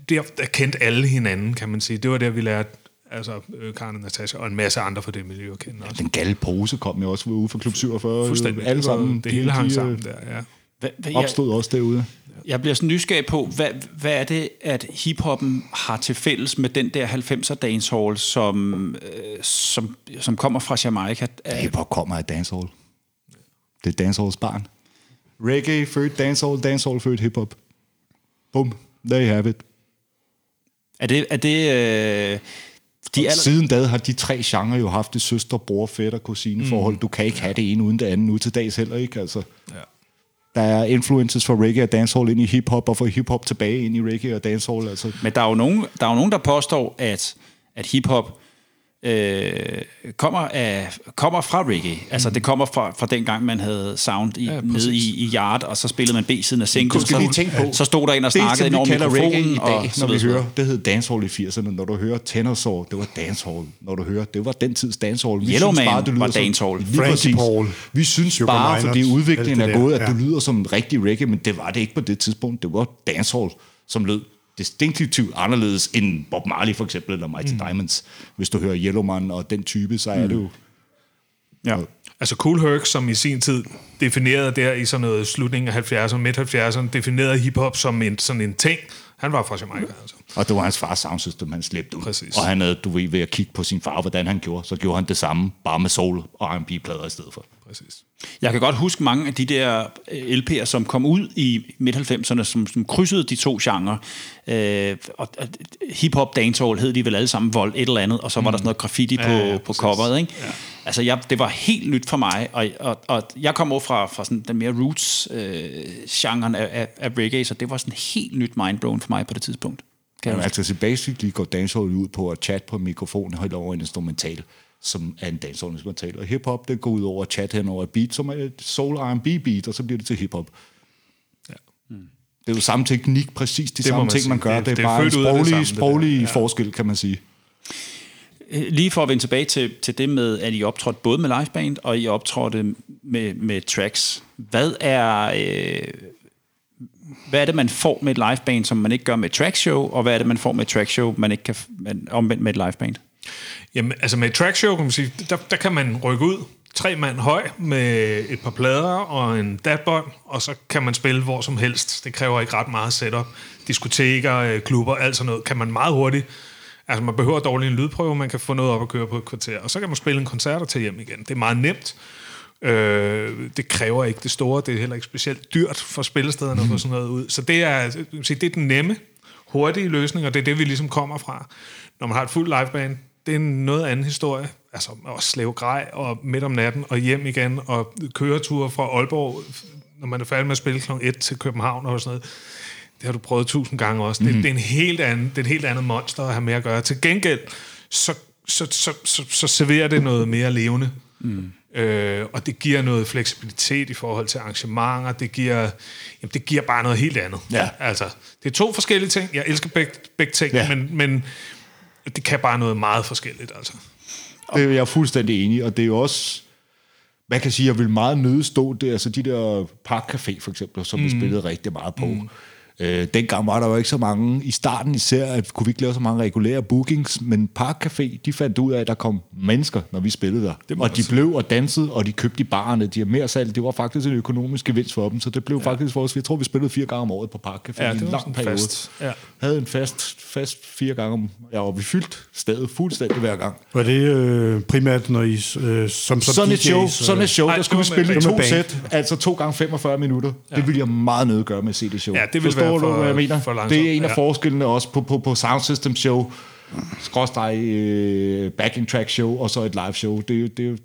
der, der kendte alle hinanden, kan man sige. Det var der, vi lærte altså øh, Karen og Natasha, og en masse andre fra det miljø at kende også. Den galde pose kom jo også ude fra Klub 47. Fuldstændig. Alle sammen. Det hele hang de, sammen øh, der, ja. Hvad, hvad, jeg, Opstod også derude. jeg bliver sådan nysgerrig på, hvad, hvad er det, at hiphoppen har til fælles med den der 90'er dancehall, som, øh, som, som kommer fra Jamaica? Hip-hop kommer af dancehall. Det er dancehalls barn. Reggae født dancehall, dancehall født hiphop. Bum, there you have it. Er det... Er det øh, de aller, Siden da har de tre genrer jo haft det søster, bror, fætter, kusine forhold. Du kan ikke have det ene uden det andet nu til dags heller ikke. Altså. Ja. Der er influences fra reggae og dancehall ind i hiphop, og fra hiphop tilbage ind i reggae og dancehall. Altså. men der er, jo nogen, der er jo nogen, der påstår, at, at hiphop øh, kommer, af, kommer fra reggae. Altså, det kommer fra, fra den gang, man havde sound i, Ja, nede i, i yard, og så spillede man B-siden af singlen. Du så, lige tænke på, så stod der en og snakkede det, ind som over mikrofonen. i dag, og så når vi videre, så hører, det hed dancehall i 80'erne. Når du hører Tenorsaw, det var dancehall. Når du hører, det var den tids dancehall. Vi Yellow synes Man det lyder var som- dancehall. Lige Frankie. Paul, Vi synes Sugar bare, fordi udviklingen er gået, at du ja. lyder som en rigtig reggae, men det var det ikke på det tidspunkt. Det var dancehall, som lød distinktivt anderledes end Bob Marley for eksempel, eller Mighty mm. Diamonds. Hvis du hører Yellowman og den type, så er det jo... Ja. Altså Cool Herc, som i sin tid definerede der i sådan noget slutningen af 70'erne, midt 70'erne, definerede hiphop som en, sådan en ting. Han var fra Jamaica, altså. Og det var hans fars soundsystem, han slæbte ud. Præcis. Og han havde, du ved, ved at kigge på sin far, hvordan han gjorde, så gjorde han det samme, bare med soul og R&B-plader i stedet for. Præcis. Jeg kan godt huske mange af de der øh, LP'er, som kom ud i midt-90'erne, som, som krydsede de to genrer. Øh, og, og, hip-hop, dancehall hed de vel alle sammen vold, et eller andet, og så var der sådan noget graffiti på, Mm. Ja, ja, på præcis. coveret. Ikke? Ja. Altså, jeg, det var helt nyt for mig, og, og, og jeg kom over fra, fra sådan den mere roots-genren af, af, af reggae, så det var sådan helt nyt mindblown for mig på det tidspunkt. Kan jeg Jamen, altså, så basically går dancehall ud på at chat på en mikrofon helt over en instrumental, som er en dancehall instrumental. Og hiphop, det går ud over at chat hen over et beat, som er et soul R&B beat, og så bliver det til hiphop. Ja. Det er jo samme teknik, præcis de Det det samme man ting, man gør. Det- Det, det, det er bare en det sproglig, det der. sproglig Ja. forskel, kan man sige. Øh, lige for at vende tilbage til, til det med, at I optrådte både med liveband, og I optrådte med, med tracks. Hvad er... Øh, hvad er det, man får med et liveband, som man ikke gør med et trackshow, og hvad er det, man får med et trackshow, man ikke kan man, omvendt med et liveband? Jamen, altså med et trackshow, kan man sige, der, der kan man rykke ud tre mand høj med et par plader og en datbånd, og så kan man spille hvor som helst. Det kræver ikke ret meget setup. Diskoteker, øh, klubber, alt sådan noget, kan man meget hurtigt. Altså man behøver dårlig en lydprøve, man kan få noget op at køre på et kvarter, og så kan man spille en koncert og tage hjem igen. Det er meget nemt. Øh, det kræver ikke det store, det er heller ikke specielt dyrt for spillestederne at få sådan noget ud. Så det er, sige, det er den nemme, hurtige løsning, og det er det, vi ligesom kommer fra. Når man har et fuld liveband, det er en noget anden historie. Altså at slæve grej og midt om natten og hjem igen og køreture fra Aalborg, når man er færdig med at spille kl. 1 til København og sådan noget. Det har du prøvet tusind gange også. Det, det, er en helt anden, det er et helt andet monster at have med at gøre. Til gengæld, så, så, så, så, så serverer det noget mere levende. Mm. Øh, og det giver noget fleksibilitet i forhold til arrangementer. Det giver, jamen, det giver bare noget helt andet. Ja. Altså, det er to forskellige ting. Jeg elsker begge, begge ting, Ja. men, men det kan bare noget meget forskelligt. Altså. Det er jeg fuldstændig enig og det er jo også... Man kan sige, jeg vil meget nøde stå der, altså de der Park Café for eksempel, som mm. vi spillede rigtig meget på. Mm. Øh, dengang var der jo ikke så mange, i starten især, at kunne vi ikke lave så mange regulære bookings, men Park Café, de fandt ud af, at der kom mennesker, når vi spillede der. Og de blev og dansede, og de købte i barerne, de har mere salg. Det var faktisk en økonomisk gevinst for dem, så det blev ja. faktisk vores, jeg tror, vi spillede fire gange om året på Park Café Ja, i det en lang periode. fast. Ja. Havde en fast, fast fire gange om, ja, og vi fyldte stedet fuldstændig hver gang. Var det øh, primært, når I øh, som, som sådan et DJ's, show, øh, sådan et show, der skulle vi med spille i band. to med sæt, altså to gange 45 minutter. Ja. Det ville jeg meget nødt gøre med CD-show. Ja, det ville Forstår være du, for- hvad jeg mener? for det er en af Ja. forskellene også på, på, på Sound System Show, skråstrej øh, backing track show, og så et live show. Det, er det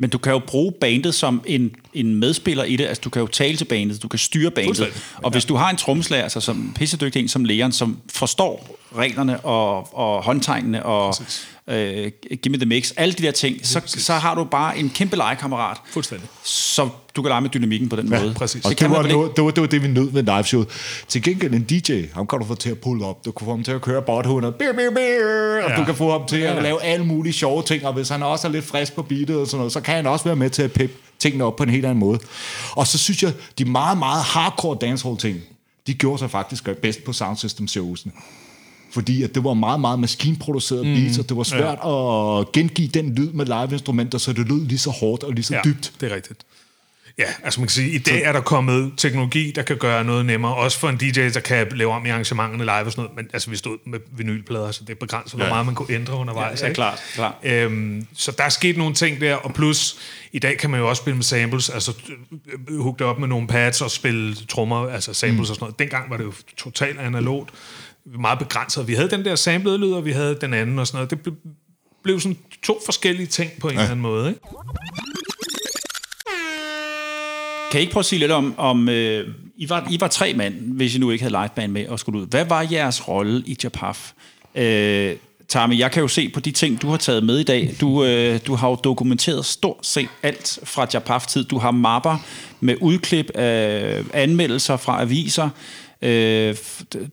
Men du kan jo bruge bandet som en, en medspiller i det. Altså, du kan jo tale til bandet, du kan styre bandet. Fuldstændig. Og hvis du har en trommeslager, altså som pissedygtig en som Leon, som forstår reglerne og, og håndtegnene og øh, give me the mix, alle de der ting, så, så har du bare en kæmpe legekammerat, Fuldstændig. så du kan lege med dynamikken på den måde. præcis. Og Det det, var, ikke. noget, det, var, det var det, vi nød med live show. Til gengæld en DJ, ham kan du få til at pulle op. Du kan få ham til at køre bothunder. Bir, bir, bir, og Ja. du kan få ham til at lave alle mulige sjove ting. Og hvis han også er lidt frisk på beatet og sådan noget, så kan han også være med til at peppe tingene op på en helt anden måde. Og så synes jeg, de meget, meget hardcore dancehall ting, de gjorde sig faktisk bedst på Sound System showsene. Fordi at det var meget, meget maskinproduceret mm. beats, og det var svært ja. at gengive den lyd med live-instrumenter, så det lød lige så hårdt og lige så Ja, dybt. det er rigtigt. Ja, altså man kan sige, i dag er der kommet teknologi, der kan gøre noget nemmere, også for en DJ, der kan lave om i arrangementerne live og sådan noget, men altså vi stod med vinylplader, så det er begrænset, hvor meget man kunne ændre undervejs. Ja, ja, klart, klart. Øhm, så der er sket nogle ting der, og plus, i dag kan man jo også spille med samples, altså øh, hugge det op med nogle pads og spille trommer, altså samples mm. og sådan noget. Dengang var det jo totalt analogt, meget begrænset. Vi havde den der samplede lyd, og vi havde den anden og sådan noget. Det ble, blev sådan to forskellige ting på en ja. eller anden måde, ikke? Kan I ikke prøve at sige lidt om, om øh, I, var, I var tre mand, hvis I nu ikke havde liveband med og skulle ud. Hvad var jeres rolle i Japaf? Øh, Tami, jeg kan jo se på de ting, du har taget med i dag. Du, øh, du har jo dokumenteret stort set alt fra Japaf-tid. Du har mapper med udklip af anmeldelser fra aviser. Øh,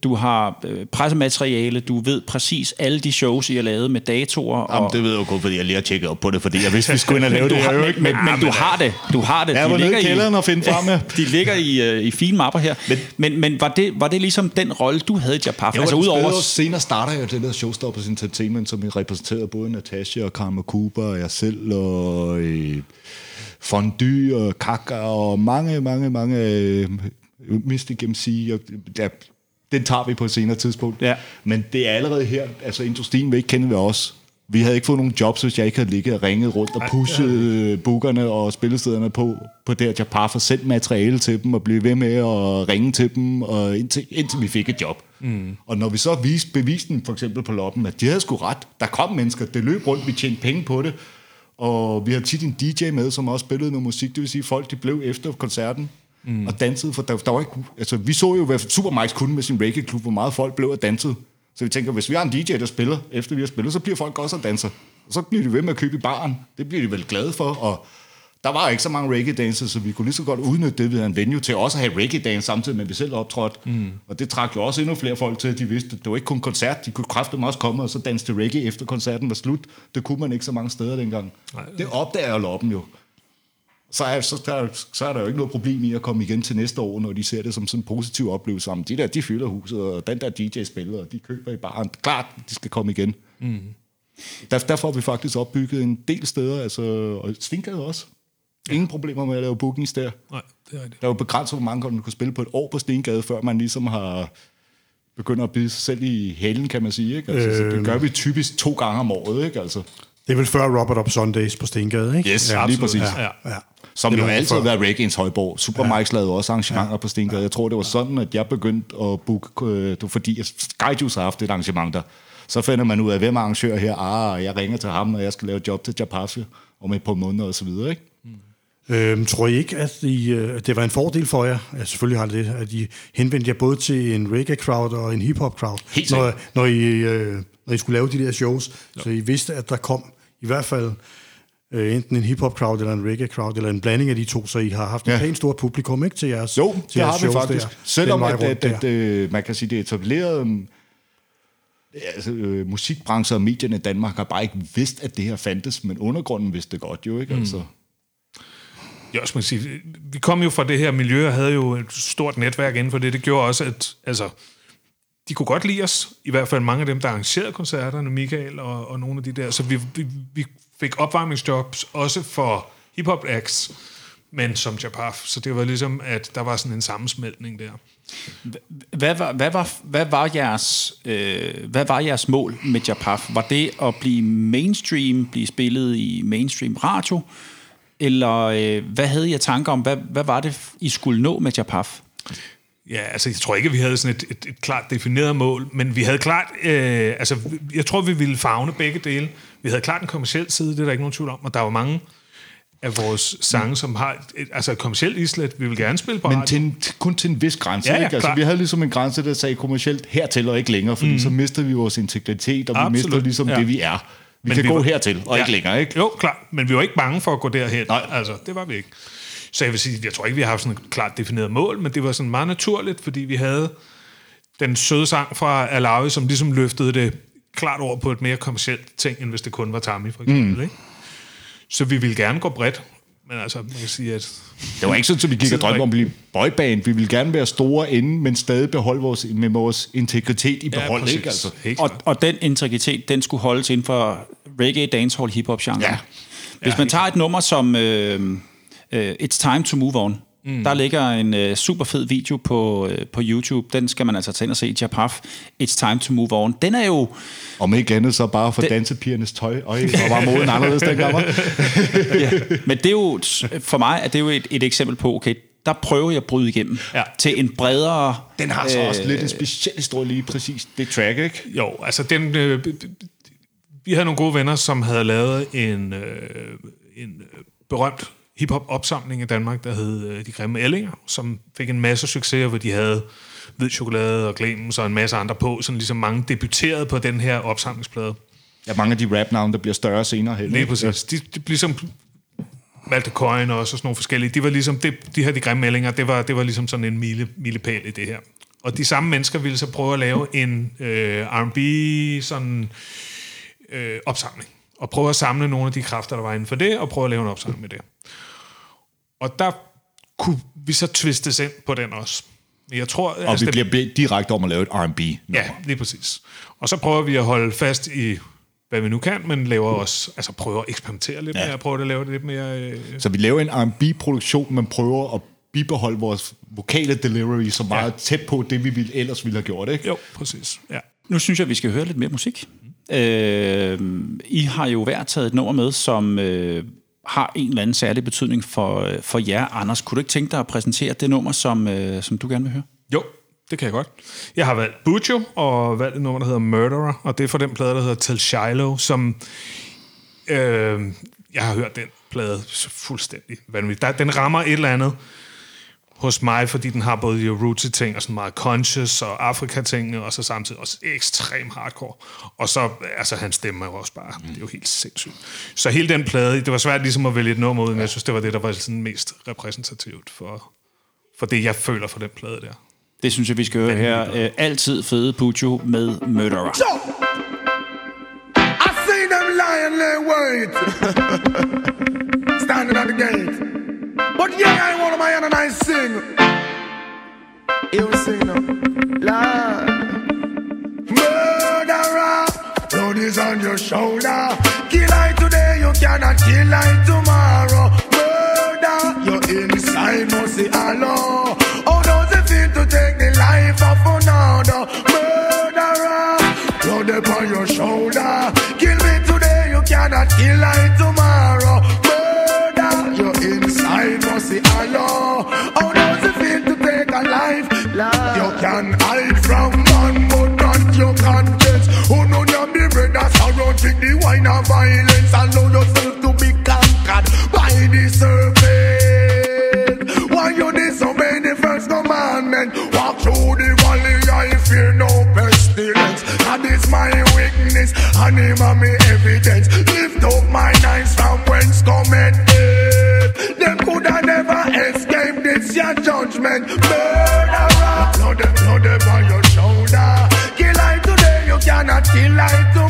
du har øh, pressemateriale. Du ved præcis alle de shows, I har lavet med datoer. Jamen, og, det ved jeg jo kun, fordi jeg lige har tjekket op på det, fordi jeg vidste, vi skulle ind og lave det. har, men, ikke- men, men du har det. Du har det. Jeg De var nede ligger i kælderen og finde frem, ja. de ligger i, øh, i fine mapper her. Men, men, men var, det, var det ligesom den rolle, du havde i Japaf? Jo, altså udover... Senere starter jeg det der Showstoppers Entertainment, som jeg repræsenterede både Natasha og Karma Cooper og jeg selv og øh, Fondue og Kaka og mange, mange, mange øh, Mystic MC. Og, ja, den tager vi på et senere tidspunkt. Ja. Men det er allerede her, altså industrien vil ikke kende ved os. Vi havde ikke fået nogen jobs, hvis jeg ikke havde ligget og ringet rundt og pushet øh, bookerne og spillestederne på, på det her Japaf og sendt materiale til dem og blive ved med at ringe til dem, og indtil, indtil vi fik et job. Mm. Og når vi så viste, beviste dem for eksempel på loppen, at de havde sgu ret. Der kom mennesker, det løb rundt, vi tjente penge på det. Og vi havde tit en DJ med, som også spillede noget musik. Det vil sige, at folk de blev efter koncerten mm. og dansede. For der, der var ikke, altså, vi så jo, hvad Supermax kunne med sin reggae-klub, hvor meget folk blev og dansede. Så vi tænker, hvis vi har en DJ, der spiller, efter vi har spillet, så bliver folk også og danser. Og så bliver de ved med at købe i baren. Det bliver de vel glade for. Og der var ikke så mange reggae dancer, så vi kunne lige så godt udnytte det, havde en venue til også at have reggae dance samtidig med, at vi selv optrådte. Mm. Og det trak jo også endnu flere folk til, at de vidste, at det var ikke kun koncert. De kunne kræfte også komme og så danse til reggae efter koncerten var slut. Det kunne man ikke så mange steder dengang. Nej, det opdager loppen jo. Så er, så, der, så er der jo ikke noget problem i at komme igen til næste år, når de ser det som sådan en positiv oplevelse. Om de der, de fylder huset, og den der DJ spiller, og de køber i baren. Klart, de skal komme igen. Mm. Der, derfor har vi faktisk opbygget en del steder, altså, og Stinkade også. Ingen problemer med at lave bookings der. Nej, det er det. Der er jo begrænset, hvor mange man kunne spille på et år på Stengade, før man ligesom har begynder at bide sig selv i halen, kan man sige. Ikke? Altså, øh, så det gør vi typisk to gange om året. Ikke? Altså, Det er vel før Robert Up Sundays på Stengade, ikke? Yes, ja, lige præcis. Ja, Ja. Ja. Som jo altid har været reggaeens højborg. Super Mike's lavede også arrangementer ja. på Stengade. Jeg tror, det var sådan, at jeg begyndte at booke, øh, det var fordi Skyjuice har haft et arrangement der. Så finder man ud af, hvem arrangør her. Ah, jeg ringer til ham, og jeg skal lave job til Japafia om et par måneder og så videre. Ikke? Øhm, tror I ikke, at I, øh, det var en fordel for jer, ja, selvfølgelig har det det, at I henvendte jer både til en reggae-crowd og en hip-hop-crowd, når, når, I, øh, når I skulle lave de der shows, så I vidste, at der kom i hvert fald øh, enten en hip-hop-crowd eller en reggae-crowd, eller en blanding af de to, så I har haft et Ja. pænt stort publikum, ikke, til jeres Jo, til det jeres har vi faktisk. Der, Selvom at, at, at, øh, man kan sige, det er etableret um, altså, øh, musikbranchen og medierne i Danmark har bare ikke vidst, at det her fandtes, men undergrunden vidste det godt jo, ikke? Altså, Jeg også må sige, vi kom jo fra det her miljø og havde jo et stort netværk inden for det. Det gjorde også, at altså, de kunne godt lide os. I hvert fald mange af dem, der arrangerede koncerterne, Michael og, og nogle af de der. Så vi, vi, vi fik opvarmningsjobs også for hiphop acts, men som Japaf. Så det var ligesom, at der var sådan en sammensmeltning der. Hvad var, hvad var, hvad var, jeres, øh, hvad var jeres mål med Japaf? Var det at blive mainstream, blive spillet i mainstream radio? Eller øh, hvad havde af tanker om, hvad, hvad var det, I skulle nå med Japaf? Ja, altså jeg tror ikke, at vi havde sådan et, et, et klart defineret mål, men vi havde klart, øh, altså jeg tror, vi ville fagne begge dele. Vi havde klart en kommersiel side, det er der ikke nogen tvivl om, og der var mange af vores sange, som har et, altså et kommersielt islet. Vi vil gerne spille på men radio. til en, kun til en vis grænse. Ja, ja, ikke? Altså, vi havde ligesom en grænse, der sagde kommercielt hertil og ikke længere, fordi mm. så mister vi vores integritet, og vi Absolut, mister ligesom ja. det, vi er. Vi Men kan vi gå var- hertil og ikke længere, ikke? Jo, klart. Men vi var ikke bange for at gå derhen. Nej. Altså, det var vi ikke. Så jeg vil sige, jeg tror ikke, vi har haft sådan et klart defineret mål, men det var sådan meget naturligt, fordi vi havde den søde sang fra Alawi, som ligesom løftede det klart over på et mere kommersielt ting, end hvis det kun var Tammy, for eksempel. Mm. Ikke? Så vi ville gerne gå bredt, men altså, man kan sige, at Det var ikke sådan, at vi gik og drømte om at blive boyband. Vi ville gerne være store inde, men stadig beholde vores, med vores integritet i behold, præcis. ikke? Altså. Helt Og, og den integritet, den skulle holdes inden for reggae, dancehall, hip-hop genre. Ja. Hvis man tager et nummer som øh, øh, It's Time to Move On, mm. der ligger en øh, super fed video på, øh, på YouTube. Den skal man altså tage ind og se. Japaf, It's Time to Move On. Den er jo... Om ikke andet, så bare for Det- dansepigernes tøj. Og var moden anderledes dengang, ja. Men det er jo, for mig er det jo et, et eksempel på, okay, der prøver jeg at bryde igennem Ja. til en bredere... Den har så også lidt en speciel historie lige præcis. Det track, ikke? Jo, altså den... Øh, vi havde nogle gode venner, som havde lavet en, øh, en øh, berømt hip-hop-opsamling i Danmark, der hed øh, De Grimme Ællinger, som fik en masse succeser, hvor de havde hvid chokolade og Clemens og en masse andre på, sådan ligesom mange debuterede på den her opsamlingsplade. Ja, mange af de rap-navne, der bliver større senere hen. Lige præcis. De, de ligesom Malte Coyne og også sådan nogle forskellige. De var ligesom, det, de her de grimme meldinger, det var, det var ligesom sådan en mile, milepæl i det her. Og de samme mennesker ville så prøve at lave en øh, R&B sådan øh, opsamling. Og prøve at samle nogle af de kræfter, der var inden for det, og prøve at lave en opsamling med det. Og der kunne vi så twistes ind på den også. Men Jeg tror, Og vi bliver bedt direkte om at lave et R&B. Ja, lige præcis. Og så prøver vi at holde fast i, hvad vi nu kan, men laver også, altså prøver at eksperimentere lidt ja. mere, prøver at lave det lidt mere... Øh, Så vi laver en R&B-produktion, men prøver at bibeholde vores vokale delivery så meget ja. tæt på det, vi ville, ellers ville have gjort, ikke? jo, præcis. Ja. Nu synes jeg, vi skal høre lidt mere musik. Øh, I har jo hver taget et nummer med, som øh, har en eller anden særlig betydning for, øh, for jer. Anders, kunne du ikke tænke dig at præsentere det nummer, som, øh, som du gerne vil høre? Jo, det kan jeg godt. Jeg har valgt Bujo, og valgt et nummer, der hedder Murderer, og det er fra den plade, der hedder Tell Shiloh, som... Øh, jeg har hørt den plade fuldstændig vanvittigt. Den rammer et eller andet hos mig, fordi den har både de rootsy ting og sådan meget conscious og Afrika-tingene, og så samtidig også ekstrem hardcore. Og så, altså hans stemme er jo også bare, det er jo helt sindssygt. Så hele den plade, det var svært ligesom at vælge et nummer ud, men jeg synes, det var det, der var sådan mest repræsentativt for, for det, jeg føler for den plade der. Det synes jeg, vi skal høre her. Øh, altid fede Pujo med Murderer. So, I seen them lying there wait. Standing at the gate. Yeah, I want my hand and I sing. You sing now. Lord. Murderer, blood is on your shoulder. Kill I today, you cannot kill I tomorrow. Murder, your inside must say hello. Wine of violence. Allow yourself to be conquered by the serpent. Why you disobey the first commandment? Walk through the valley, I fear no pestilence. That is my weakness, and him and me evidence. Lift up my eyes from whence cometh death. Them coulda never escaped this your judgment. Murderer, blood, blood upon your shoulder. Kill I today, you cannot kill I tomorrow.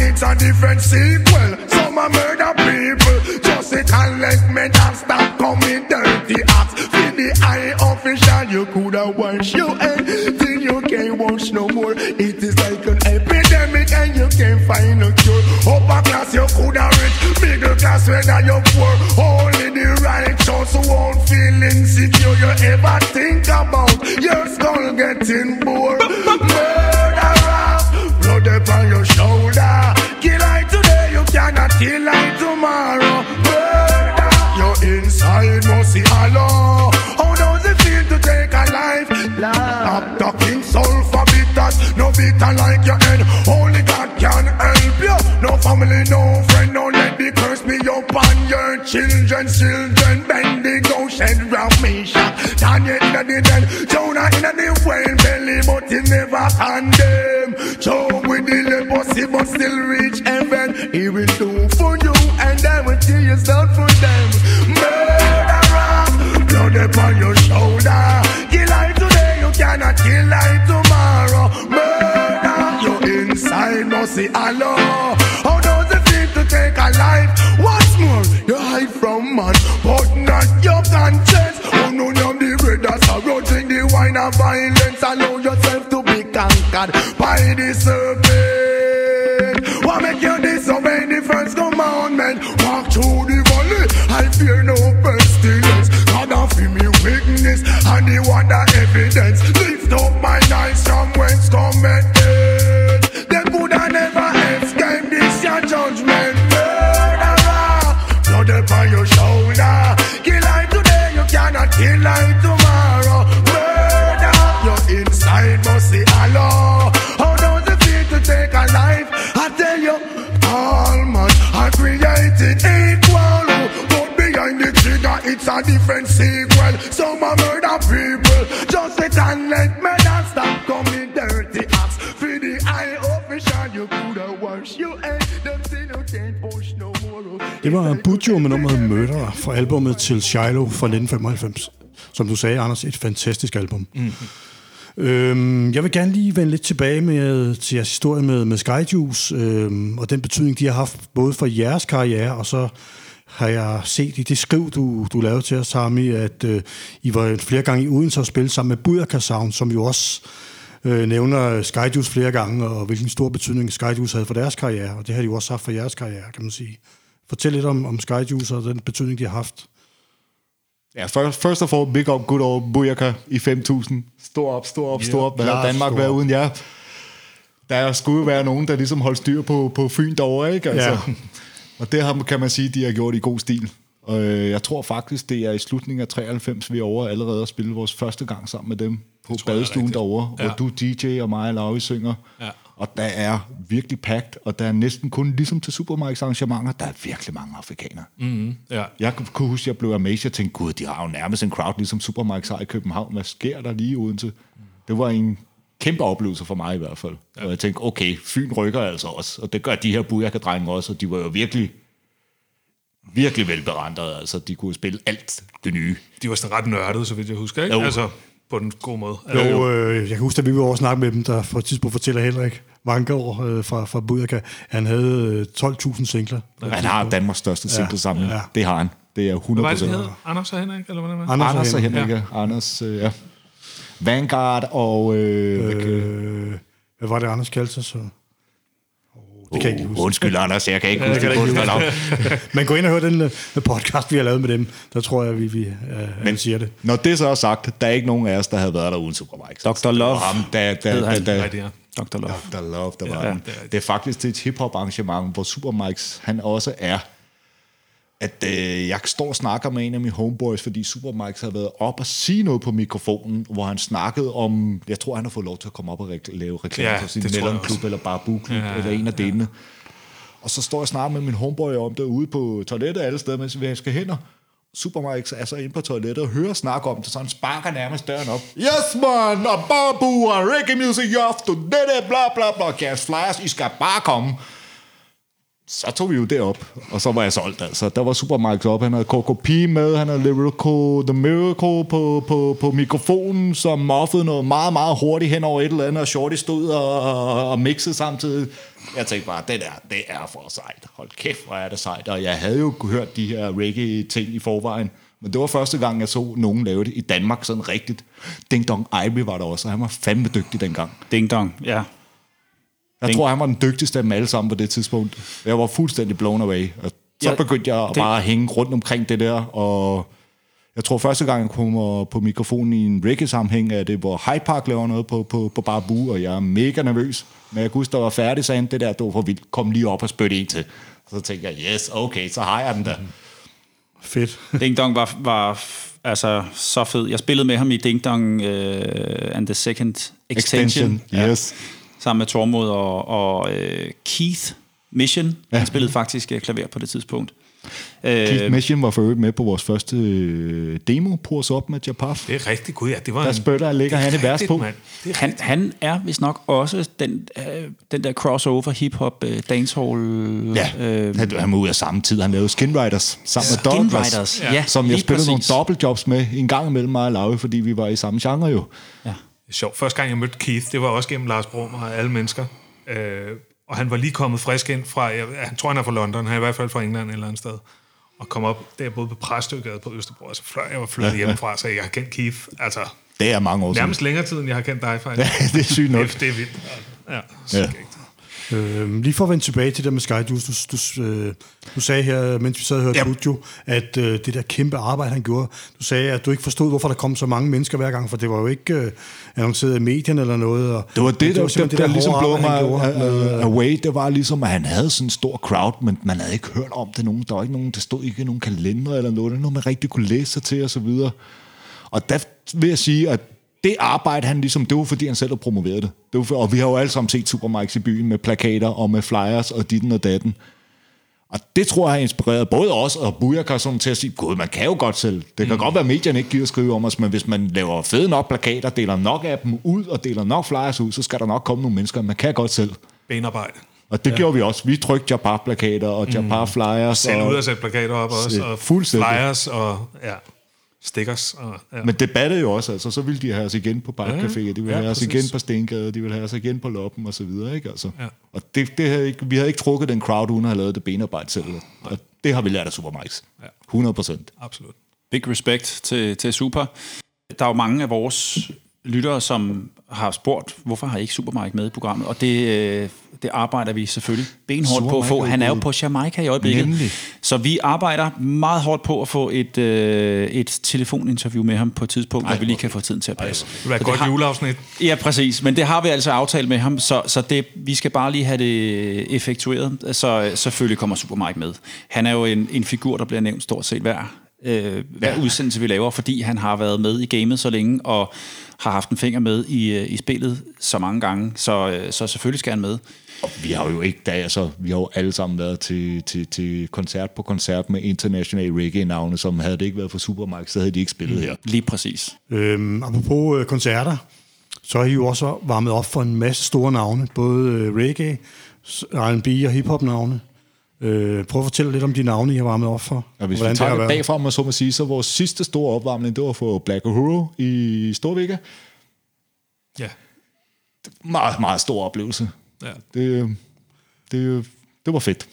It's a different sequel. Some are murder people, just it and let me not stop coming dirty acts. For the eye official, you coulda wash your head till you can't wash no more. It is like an epidemic and you can't find a cure. Upper class, you coulda rich, middle class, whether you're poor. Only the righteous won't feel insecure. You ever think about your skull getting bored? Murderer, blood upon your shoulder. Kill I today, you cannot tomorrow. Murder, your inside must see hello. How does it feel to take a life? Stop talking sulfur bitters, no bitter like your head. Only God can help you. No family, no friend, no let the curse be upon your children. Children, bend the ghost and round me. Daniel in the den, Jonah in the whale belly, but he never condemn. Job with the leprosy, but still reach heaven. He will do you down for them. Murderer, blood upon your shoulder. Kill I today, you cannot kill I tomorrow. Murder, your inside must say hello. How does it feel to take a life? What's more, you hide from man, but not your conscience. Oh no, you're the brothers are rotting the wine of violence. Allow yourself to be conquered by the serpent. Fear no pestilence. God offer me weakness and the wonder evidence. Lift up my eyes from whence cometh a different sequel. Some are murder people. Just sit and let me not stop coming dirty acts. For the eye official, you coulda wash your head. Them say you can't push no more. Det var Bujo med nummeret Murderer fra albumet til Shiloh fra 1995. Som du sagde, Anders, et fantastisk album. Mm. Øhm, jeg vil gerne lige vende lidt tilbage med, til jeres historie med, med Skyjuice, øhm, og den betydning, de har haft både for jeres karriere, og så har jeg set i det skriv, du, du lavede til os, Sami, at øh, I var flere gange i Odense og spille sammen med Bujaka Sound, som jo også øh, nævner Skyjuice flere gange, og hvilken stor betydning Skyjuice havde for deres karriere, og det har de jo også haft for jeres karriere, kan man sige. Fortæl lidt om, om Skyjuice og den betydning, de har haft. Ja, first, first of all, big up, good old Bujaka i 5.000. Stor op, stor op, stor op. Hvad havde Danmark været uden jer? Der skulle jo være nogen, der ligesom holdt styr på, på Fyn derovre, ikke? Altså, Ja. Og det har, kan man sige, de har gjort i god stil. Og øh, jeg tror faktisk, det er i slutningen af 93, vi er over allerede at spille vores første gang sammen med dem på badestuen derovre, Ja. hvor du DJ og mig og Lauri synger. Ja. Og der er virkelig pagt, og der er næsten kun ligesom til Supermarkeds arrangementer, der er virkelig mange afrikanere. Mm, ja. Jeg kunne huske, at jeg blev amazed. Jeg tænkte, gud, de har jo nærmest en crowd, ligesom Supermarkeds i København. Hvad sker der lige uden til? Det var en kæmpe oplevelse for mig i hvert fald. Ja. Og jeg tænkte, okay, Fyn rykker altså også. Og det gør de her bujaka-drenge også, og de var jo virkelig, virkelig velberandrede. Altså, de kunne spille alt det nye. De var sådan ret nørdede, så vidt jeg husker, ikke? Jo. Altså, på den gode måde. Jo, øh, jeg kan huske, at vi var over og snakke med dem, der for et tidspunkt fortæller Henrik Vangaard øh, fra, fra Budaka, han havde øh, 12.000 singler. Han har Danmarks største singlesamling. ja. Det har han. Det er 100 Hvad var det, det hedder? Anders og Henrik, eller hvordan var det? Anders, Anders og Henrik. Henrik, ja. Anders, øh, ja. Vanguard og... Øh, øh, Øh, hvad var det, Anders kaldte sig så? Oh, det kan jeg ikke huske. undskyld, Anders, jeg kan ikke huske det. da ikke. Men gå ind og hør den uh, podcast, vi har lavet med dem. Der tror jeg, vi, vi uh, Men, siger det. Når det så er sagt, der er ikke nogen af os, der havde været der uden Supermike. Dr. Love Ham, der, han. der, Rigtigt, ja. Dr. Love. Dr. Love, der var Ja, ja, det, er det er faktisk til et hiphop arrangement, hvor Supermikes, han også er, at øh, jeg står og snakker med en af mine homeboys, fordi Supermikes har været op og sige noget på mikrofonen, hvor han snakkede om, jeg tror, han har fået lov til at komme op og rek- lave reklame Ja, for sin jeg også. eller Barbu-klub, Ja, ja, eller en af delene. Og så står jeg snakker med min homeboy om det ude på toilettet alle steder, mens vi skal hen, og Supermikes er så inde på toilettet og hører snak om det, så han sparker nærmest døren op. Yes, man, og Barbu og reggae music, you have to bla bla bla, gas flyers, I skal bare komme. Så tog vi jo det op, og så var jeg solgt, altså. Der var Supermarkeds op, han havde KKP med, han havde Lyrical The Miracle på, på, på mikrofonen, som muffede noget meget, meget hurtigt hen over et eller andet, og Shorty stod og, og, og mixede samtidig. Jeg tænkte bare, det der, det er for sejt. Hold kæft, hvor er det sejt. Og jeg havde jo hørt de her reggae-ting i forvejen, men det var første gang, jeg så nogen lave det i Danmark sådan rigtigt. Ding Dong Ivy var der også, og han var fandme dygtig dengang. Ding dong, ja. Jeg tror, han var den dygtigste af dem alle sammen på det tidspunkt. Jeg var fuldstændig blown away. Og så Ja, begyndte jeg det- bare at hænge rundt omkring det der, og jeg tror første gang, jeg kommer på mikrofonen i en reggae-sammenhæng, er det, hvor Hyde Park laver noget på, på, på Barbu, og jeg er mega nervøs. Men jeg kunne huske, der var færdig, sagde han, det der, det var for vildt. Kom lige op og spytte en til. Så tænkte jeg, yes, okay, så har jeg den der. Fedt. Ding Dong var, var altså så fed. Jeg spillede med ham i Ding Dong uh, and the Second Extension. Extension, yes. Sammen med Tormod og, og uh, Keith Mission. Ja. Han spillede faktisk uh, klaver på det tidspunkt. Keith Øh, Mission var for øvrigt med på vores første øh, demo, Purs op med Japaf. Det er rigtig godt, ja. Det var Der en- spytter ligger er han i vers på. er han, han er vist nok også den, øh, den der crossover hip-hop øh, dancehall. Ja, øh, han, han var ude af samme tid. Han lavede Skin Riders sammen med Skin Douglas, Riders, ja, som jeg lige spillede præcis. nogle dobbeltjobs med en gang imellem mig og Lauge, fordi vi var i samme genre jo. ja. Sjovt. Første gang, jeg mødte Keith, det var også gennem Lars Brum og alle mennesker. Øh, og han var lige kommet frisk ind fra, jeg, jeg tror, han er fra London, han er i hvert fald fra England eller andet sted. Og kom op, der boede på Præstøgade på Østerbro, altså før jeg var flyttet hjemmefra, så jeg har kendt Keith, altså Det er mange år siden. nærmest længere tid, end jeg har kendt dig, faktisk. det er sygt nok. Det, det er vildt. Ja, Ja. ja. Øh, lige for at vende tilbage til det med Sky, du, du, du, øh, du sagde her, mens vi sad og hørte yep. at øh, det der kæmpe arbejde, han gjorde, du sagde, at du ikke forstod, hvorfor der kom så mange mennesker hver gang, for det var jo ikke øh, annonceret i medierne eller noget. Og, Det var det, der, der, simpelthen der, der ligesom arbejde, mig gjorde away. Det var ligesom, at han havde sådan en stor crowd, men man havde ikke hørt om det nogen. Der var ikke nogen, der stod ikke nogen kalender eller noget. Det er noget, man rigtig kunne læse sig til og så videre. Og der vil jeg sige, at det arbejde, han ligesom, det var fordi, han selv havde promoveret det. det var, for- og vi har jo alle sammen set Supermarkeds i byen med plakater og med flyers og ditten og datten. Og det tror jeg har inspireret både os og Bujaka sådan til at sige, gud, man kan jo godt selv. Det kan mm. godt være, at medierne ikke gider skrive om os, men hvis man laver fede nok plakater, deler nok af dem ud og deler nok flyers ud, så skal der nok komme nogle mennesker. Man kan godt selv. Benarbejde. Og det ja. gjorde vi også. Vi trykte Japar-plakater og Japar-flyers. Selv og, ud at sætte plakater op også, og flyers og ja, stickers. Og, ja. Men det battede jo også, altså, så ville de have os igen på Park Café, de ville Ja, have os præcis. igen på Stengade, de ville have os igen på Loppen og så videre, ikke? Altså. Ja. Og det, det havde ikke, vi havde ikke trukket den crowd, uden at have lavet det benarbejde selv. Og det har vi lært af Supermikes. Ja. 100 procent. Absolut. Big respect til, til Super. Der er jo mange af vores lyttere, som har spurgt, hvorfor har I ikke Supermike med i programmet? Og det, øh, det arbejder vi selvfølgelig benhårdt på at få. Er Han er jo på Jamaica i øjeblikket. Nemlig. Så vi arbejder meget hårdt på at få et, øh, et telefoninterview med ham på et tidspunkt, hvor vi lige kan få tiden til at passe. Det var et godt har- juleafsnit. Ja, præcis. Men det har vi altså aftalt med ham, så, så det, vi skal bare lige have det effektueret. Så selvfølgelig kommer Supermike med. Han er jo en, en figur, der bliver nævnt stort set hver, øh, hver ja. udsendelse, vi laver, fordi han har været med i gamet så længe, og har haft en finger med i, øh, i spillet så mange gange. Så, øh, så selvfølgelig skal han med. Og vi har jo ikke, da, altså, vi har jo alle sammen været til, til, til koncert på koncert med internationale reggae-navne, som havde det ikke været for Supermikes, så havde de ikke spillet her. Lige præcis. Øhm, apropos øh, koncerter, så har I jo også varmet op for en masse store navne, både øh, reggae, R&B og hiphop navne. Øh, prøv at fortælle lidt om de navne, I har varmet op for. Og hvis hvordan vi det tager har det været. bagfra, om man så må sige, så vores sidste store opvarmning, det var for Black Uhuru i Storvika. Ja. Meget, meget stor oplevelse. ja. Det, det, det var fedt.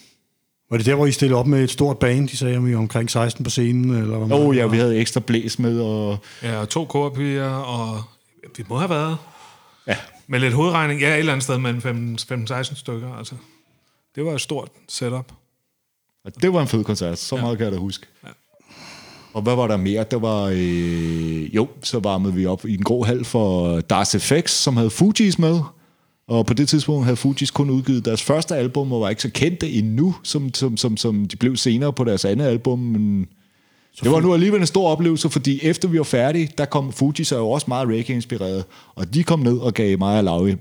Var det der, hvor I stillede op med et stort band, de sagde, om I var omkring 16 på scenen? Eller hvad Åh oh, ja, vi havde ekstra blæs med, og Ja, og to korpiger, og vi må have været ja, med lidt hovedregning, ja, et eller andet sted mellem 15-16 stykker, altså. Det var et stort setup. og det var en fed koncert. Så meget kan jeg da huske. Og hvad var der mere? Der var, øh, jo, så varmede vi op i en grå hal for Dark FX, som havde Fujis med. Og på det tidspunkt havde Fujis kun udgivet deres første album, og var ikke så kendte endnu, som, som, som, som de blev senere på deres andet album. Men det var nu alligevel en stor oplevelse, fordi efter vi var færdige, der kom Fuji så jo også meget reggae-inspireret. Og de kom ned og gav mig og Lauri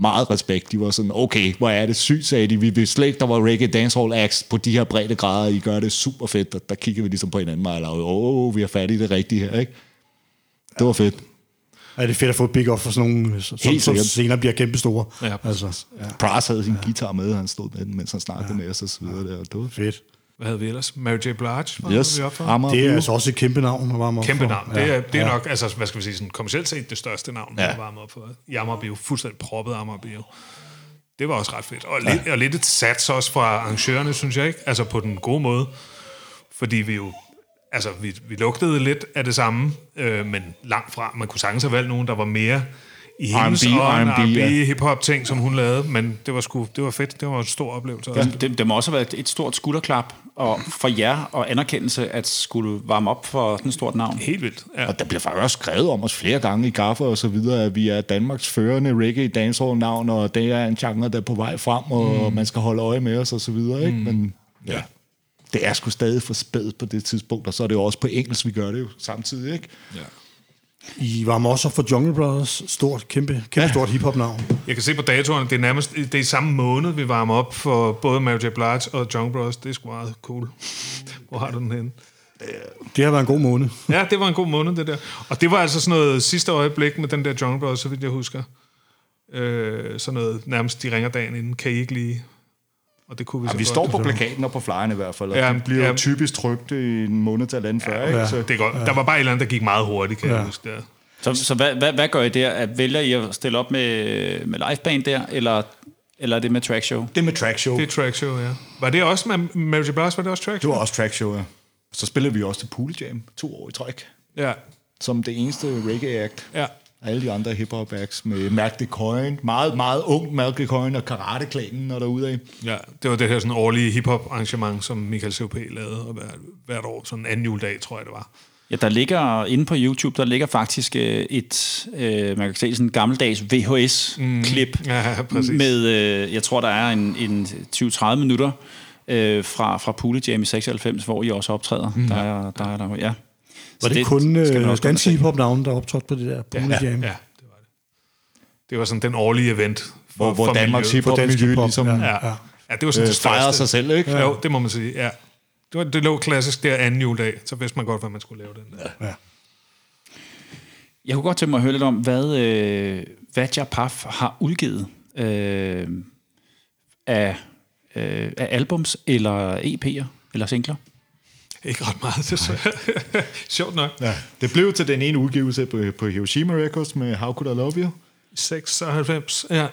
meget respekt. De var sådan, okay, hvor er det sygt, sagde de. Vi vidste slet ikke, der var reggae dancehall acts på de her brede grader. I gør det super fedt. Og der kigger vi ligesom på hinanden, mig og Lauri. Åh, oh, vi er fat i det rigtige her, ikke? Det var fedt. Er det fedt at få et big up for sådan nogle, som, som sikkert. senere bliver kæmpe store? Ja, altså, ja. Pras havde sin guitar med, han stod med den, mens han snakkede med os og så videre. Der. Det var fedt. Hvad havde vi ellers? Mary J. Blige var Yes, vi op for. Amager Det er Bio. altså også et kæmpe navn at varme op Kæmpe for. navn. Det er, det er nok, altså, hvad skal vi sige, sådan, kommercielt set det største navn, ja. Ja. der varmet op for. I Amagerbio, fuldstændig proppet Amagerbio. Det var også ret fedt. Og, lidt, og lidt et sats også fra arrangørerne, synes jeg ikke. Altså på den gode måde. Fordi vi jo, altså vi, vi lugtede lidt af det samme, øh, men langt fra. Man kunne sagtens have valgt nogen, der var mere i hendes R&B, ånd, R&B, ja. hip-hop ting, som hun lavede, men det var, sgu, det var fedt. Det var en stor oplevelse. Ja. Det, det må også have været et stort skulderklap og for jer og anerkendelse at skulle varme op for sådan et stort navn. Helt vildt. Ja. Og der bliver faktisk også skrevet om os flere gange i Gaffer og så videre, at vi er Danmarks førende reggae dancehall navn, og det er en genre, der er på vej frem, og mm. man skal holde øje med os og så videre. Ikke? Men ja, det er sgu stadig for spædt på det tidspunkt, og så er det jo også på engelsk, vi gør det jo samtidig. Ikke? Ja. I varmer også for Jungle Brothers. Stort, kæmpe, kæmpe ja. stort hiphop-navn. Jeg kan se på datoerne, det er nærmest det er i samme måned, vi varmer op for både Mary J. Blige og John Bros. Det er sgu meget cool. Hvor har du den henne? Det har været en god måned. Ja, det var en god måned, det der. Og det var altså sådan noget sidste øjeblik med den der John Bros., så vidt jeg husker. Øh, sådan noget, nærmest de ringer dagen inden, kan I ikke lige... Og det kunne vi Ja, så vi godt. står på plakaten og på flyeren i hvert fald, og Ja, ja, de bliver ja. ja. typisk trygt i en måned til halvanden før. Ikke? Så, Det er godt. Der var bare et eller andet, der gik meget hurtigt, kan ja. jeg huske. Der. Så, så hvad, hvad, hvad gør I der? At vælger I at stille op med, med liveband der, eller, eller er det med trackshow? det med track show. Det er track show, ja. Var det også med Mary J. Blige? Var det også track Det show? var også track show, ja. Så spillede vi også til Pool Jam to år i træk, Ja, som det eneste reggae-act. ja. Alle de andre hip-hop acts med Mac DeCoin, meget, meget ung Mac DeCoin og Karate-klanen og derude af. Ja, det var det her sådan årlige hiphop arrangement, som Michael C.O.P. lavede og hvert, hvert år, sådan en anden juledag, tror jeg det var. Ja, der ligger inde på YouTube, der ligger faktisk øh, et, øh, man kan se sådan en gammeldags VHS-klip Ja, præcis. med, øh, jeg tror der er en, en 20-30 minutter øh, fra, fra Poole Jam i 96, hvor I også optræder. Mm. Der, er, der er der, ja. Var Så det, kun øh, danske hiphop-navne, der optrådte på det der Pool Ja, Jam? ja, det var det. Det var sådan den årlige event. For, Hvor, hvor for Danmarks hip-hop-miljø hiphop, ligesom ja. ja. Ja, ja det var sådan øh, det fejrede største. sig selv, ikke? Ja. Jo, det må man sige, ja. Det, var, det lå klassisk der anden juledag, så vidste man godt, hvad man skulle lave den der. Ja. Jeg kunne godt tænke mig at høre lidt om, hvad, øh, hvad Japaf har udgivet øh, af, øh, af albums eller EP'er eller singler. Ikke ret meget, desværre. Sjovt nok. Ja. Det blev til den ene udgivelse på, på Hiroshima Records med How Could I Love You. 96, ja.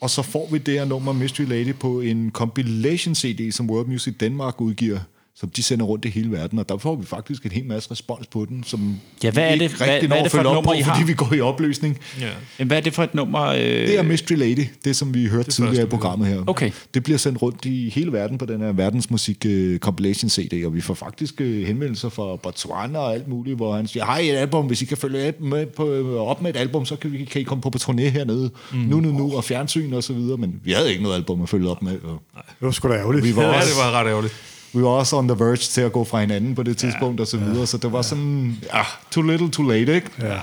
Og så får vi det her nummer Mystery Lady på en compilation CD, som World Music Danmark udgiver, som de sender rundt i hele verden, og der får vi faktisk en hel masse respons på den, som Ja, hvad er vi det- ikke hvad- rigtig hvad er når det at for et følge op nummer, på, I har? fordi vi går i opløsning. ja. Jamen, Hvad er det for et nummer? Øh, Det er Mystery Lady, det som vi hørte tidligere i programmet her. Okay. Det bliver sendt rundt i hele verden på den her verdensmusik uh, compilation CD, og vi får faktisk uh, henvendelser fra Botswana og alt muligt, hvor han siger, hej et album, hvis I kan følge op med, på, op med et album, så kan, vi, kan I komme på, på turné hernede. Mm. Nu, nu, nu, og fjernsyn og så videre, men vi havde ikke noget album at følge op med. Og Det var sgu da ærgerligt. Vi var ja, også- det var ret ærgerligt. Vi var også on the verge til at gå fra hinanden på det tidspunkt og så videre, så det var sådan, ja, too little, too late, ikke? Ja.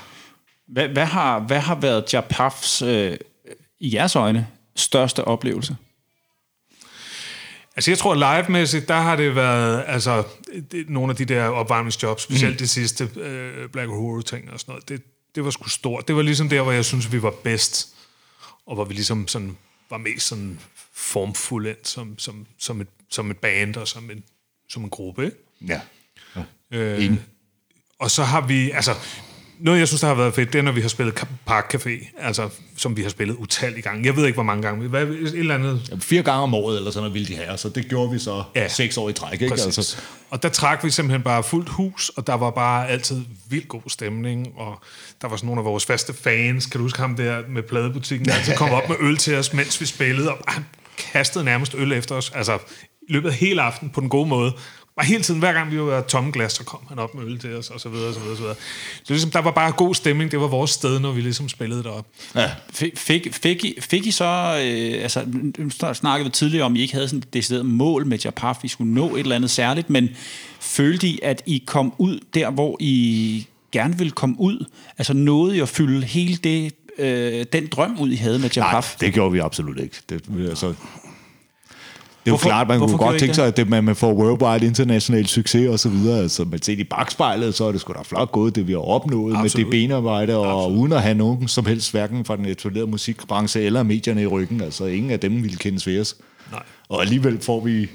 Hvad, hvad, har, hvad har været Japafs, øh, i jeres øjne, største oplevelse? Altså jeg tror live-mæssigt, der har det været altså, det, nogle af de der opvarmningsjobs, specielt mm. det sidste øh, Black Horror ting og sådan noget, det, det var sgu stort. Det var ligesom der, hvor jeg synes, vi var bedst, og hvor vi ligesom sådan var mest sådan formfuldendt som, som, som et som et band og som en, som en gruppe. Ikke? Ja. Øh, Enig. og så har vi, altså, noget jeg synes, der har været fedt, det er, når vi har spillet Park Café, altså, som vi har spillet utallige gange. Jeg ved ikke, hvor mange gange. Hvad, et eller andet Fire gange om året, eller sådan noget, ville de have, så det gjorde vi så Ja. ja. seks år i træk, ikke? Præcis. Altså, Og der trak vi simpelthen bare fuldt hus, og der var bare altid vildt god stemning, og der var sådan nogle af vores faste fans, kan du huske ham der med pladebutikken, der altid kom op med øl til os, mens vi spillede, og han kastede nærmest øl efter os, altså i løbet af hele aften på den gode måde. Bare hele tiden, hver gang vi var tomme glas, så kom han op med øl til os, og så videre, og så videre, og så videre. Så ligesom, der var bare god stemning, det var vores sted, når vi ligesom spillede derop. Fik, fik, fik, I, fik I så, øh, altså nu snakkede vi tidligere om, at I ikke havde sådan et decideret mål med Japaf, I skulle nå et eller andet særligt, men følte I, at I kom ud der, hvor I gerne ville komme ud? Altså nåede I at fylde hele det, øh, den drøm ud, I havde med nej, Japaf? det gjorde vi absolut ikke. Det, altså, jo Hvorfor- klart, man kunne godt tænke sig, at det, man, man får worldwide international succes og så videre. Altså, men set i bagspejlet, så er det sgu da flot gået, det vi har opnået Absolut. med det benarbejde, og Absolut. uden at have nogen som helst, hverken fra den etablerede musikbranche eller medierne i ryggen. Altså, ingen af dem ville kendes ved os. Nej. Og alligevel får vi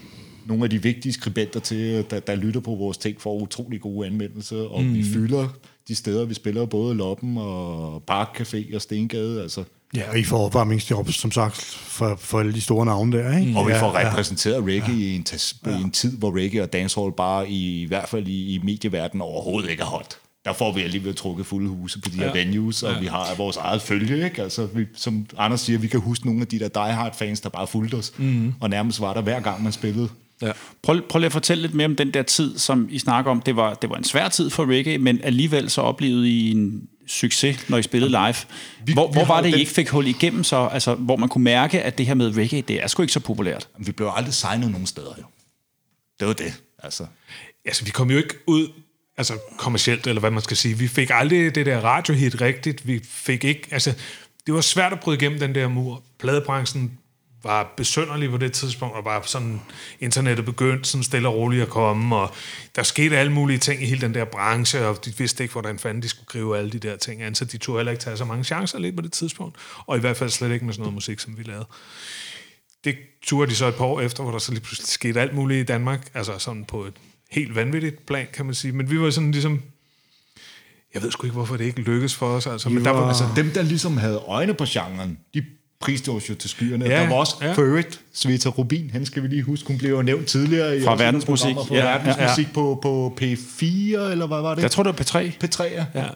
nogle af de vigtige skribenter til, der, der lytter på vores ting, får utrolig gode anmeldelser, og mm. vi fylder de steder, vi spiller, både Loppen og Park Café og Stengade, altså. Ja, og I får opvarmningsjobs, som sagt, for, for alle de store navne der, ikke? Og vi ja, får repræsenteret reggae i en, tas- i en tid, hvor reggae og dancehall bare i, i hvert fald i, i medieverdenen overhovedet ikke er hot. Der får vi alligevel trukket fulde huse på de her venues, og vi har vores eget følge. Ikke? Altså, vi, som Anders siger, vi kan huske nogle af de der diehard-fans, der bare fulgte os, mm. og nærmest var der hver gang, man spillede. Ja. Prøv, prøv lige at fortælle lidt mere om den der tid, som I snakker om. Det var, det var en svær tid for reggae, men alligevel så oplevede I en succes, når I spillede live. Vi- hvor vi hvor var det, I den- ikke fik hul igennem, så, altså, hvor man kunne mærke, at det her med reggae, det er sgu ikke så populært? Vi blev aldrig signet nogen steder, jo. Det var det, altså. altså, vi kom jo ikke ud altså kommercielt, eller hvad man skal sige. Vi fik aldrig det der radiohit rigtigt. Vi fik ikke, altså, det var svært at bryde igennem den der mur. Pladebranchen var besønderlig på det tidspunkt, og var sådan, internettet begyndte sådan stille og roligt at komme, og der skete alle mulige ting i hele den der branche, og de vidste ikke, hvordan fanden de skulle gribe alle de der ting an, så de turde heller ikke tage så mange chancer lige på det tidspunkt, og i hvert fald slet ikke med sådan noget musik, som vi lavede. Det turde de så et par år efter, hvor der så lige pludselig skete alt muligt i Danmark, altså sådan på et helt vanvittigt plan, kan man sige. Men vi var sådan ligesom... Jeg ved sgu ikke, hvorfor det ikke lykkedes for os. Altså, men der var, Altså, dem, der ligesom havde øjne på genren, de priste os jo til skyerne. Ja, Ja, der var også ja. ja. Furret, Sveta Rubin, han skal vi lige huske, hun blev jo nævnt tidligere. i Fra Verdensmusik. programmer Ja, Fra verdensmusik på, på P4, eller hvad var det? Jeg tror, det var P3. P3, ja. ja.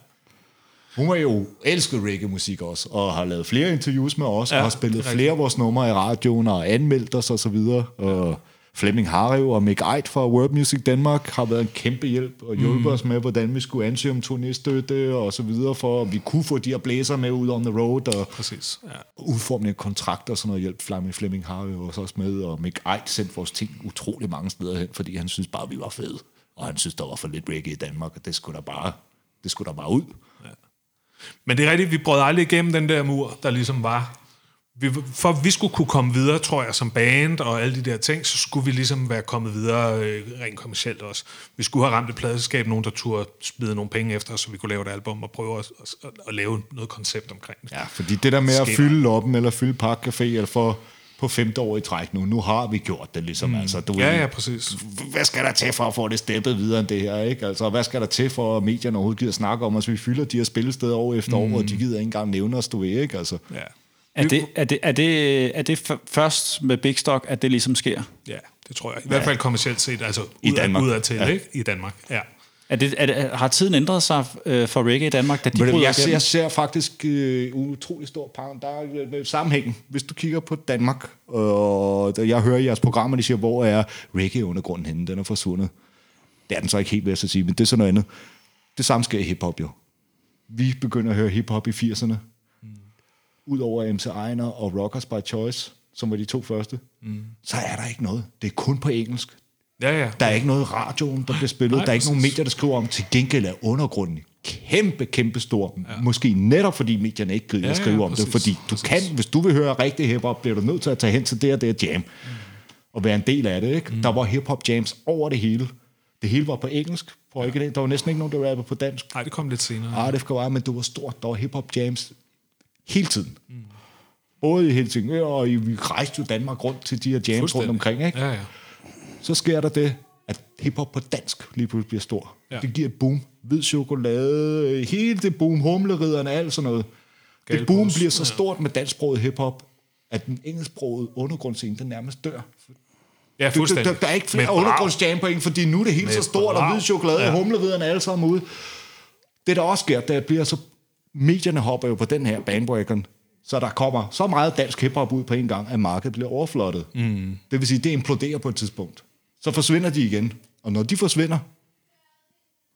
Hun har jo elsket reggae-musik også, og har lavet flere interviews med os, ja, og har spillet flere af vores numre i radioen, og anmeldt os og så videre. Og Flemming Harrev og Mick Eit fra World Music Danmark har været en kæmpe hjælp, og hjulpet mm. os med, hvordan vi skulle ansøge om turnéstøtte og så videre, for at vi kunne få de her blæser med ud on the road, og Præcis. Ja. udformning af kontrakter og sådan noget hjælp. Flemming, Flemming Harrev også også med, og Mick Eit sendte vores ting utrolig mange steder hen, fordi han synes bare, vi var fede. Og han synes, der var for lidt reggae i Danmark, og det skulle der bare, det skulle der bare ud. Men det er rigtigt, vi brød aldrig igennem den der mur, der ligesom var. Vi, for at vi skulle kunne komme videre, tror jeg, som band og alle de der ting, så skulle vi ligesom være kommet videre øh, rent kommercielt også. Vi skulle have ramt et pladeskab, nogen der turde smide nogle penge efter så vi kunne lave et album og prøve at, at, at, at lave noget koncept omkring det. Ja, fordi det der med at Sker fylde loppen eller fylde parkcafé eller for på femte år i træk nu, nu har vi gjort det ligesom. Mm. Altså, du Ja, ja, præcis. Hvad skal der til for at få det steppet videre end det her? Ikke? Altså, hvad skal der til for, at medierne overhovedet gider snakke om os? Vi fylder de her spillesteder år efter mm. år, og de gider ikke engang nævne os, du ikke? Altså, Ja. Er det, er, det, er, det, er det først med Big Stock, at det ligesom sker? Ja, det tror jeg. I hvert fald kommercielt set, altså I ud, Danmark. udad til, Ja. ikke? I Danmark, ja. Er det, er det, har tiden ændret sig øh, for reggae i Danmark, da de Men bryder jeg, ser, jeg ser faktisk øh, utrolig stor pound. Der er øh, sammenhængen. Hvis du kigger på Danmark, og da jeg hører i jeres programmer, de siger, hvor er reggae-undergrunden henne? Den er forsvundet. Det er den så ikke helt, jeg så sige, men det er sådan noget andet. Det samme sker i hiphop jo. Vi begynder at høre hiphop i 80'erne. Udover MC Ejner og Rockers by Choice, som var de to første, mm. så er der ikke noget. Det er kun på engelsk. Ja, ja. Der er ikke noget i radioen, der bliver spillet. Nej, der er ikke nogen medier, der skriver om. Til gengæld er undergrunden kæmpe, kæmpe stor. Ja. Måske netop fordi medierne ikke gider Ja, ja, ja, at skrive om præcis, det. Fordi du præcis. kan, hvis du vil høre rigtig hiphop, bliver du nødt til at tage hen til det og det jam. Og være en del af det. Ikke? Mm. Der var hiphop jams over det hele. Det hele var på engelsk. For ikke, der var næsten ikke nogen, der rappede på dansk. Nej, det kom lidt senere. Ah, det var, men det var stort. Der var hiphop jams hele tiden. Mm. Både i Helsingør, og i, vi rejste jo Danmark rundt til de her jams rundt omkring. Ikke? Ja, ja. så sker der det, at hiphop på dansk lige pludselig bliver stor. Ja. Det giver et boom. Hvid chokolade, hele det boom, humleridderne, alt sådan noget. det boom bliver så stort med dansksproget hiphop, at den engelsksprogede undergrundsscene, den nærmest dør. Ja, Der, fuldstændig. der, der er ikke flere brav. undergrundsjam point, fordi nu er det hele så stort, og hvid chokolade, ja. og humleridderne alle sammen ude. Det, der også sker, det bliver så... Medierne hopper jo på den her bandwagon, så der kommer så meget dansk hiphop ud på en gang, at markedet bliver overflottet. Mm. Det vil sige, det imploderer på et tidspunkt. Så forsvinder de igen. Og når de forsvinder,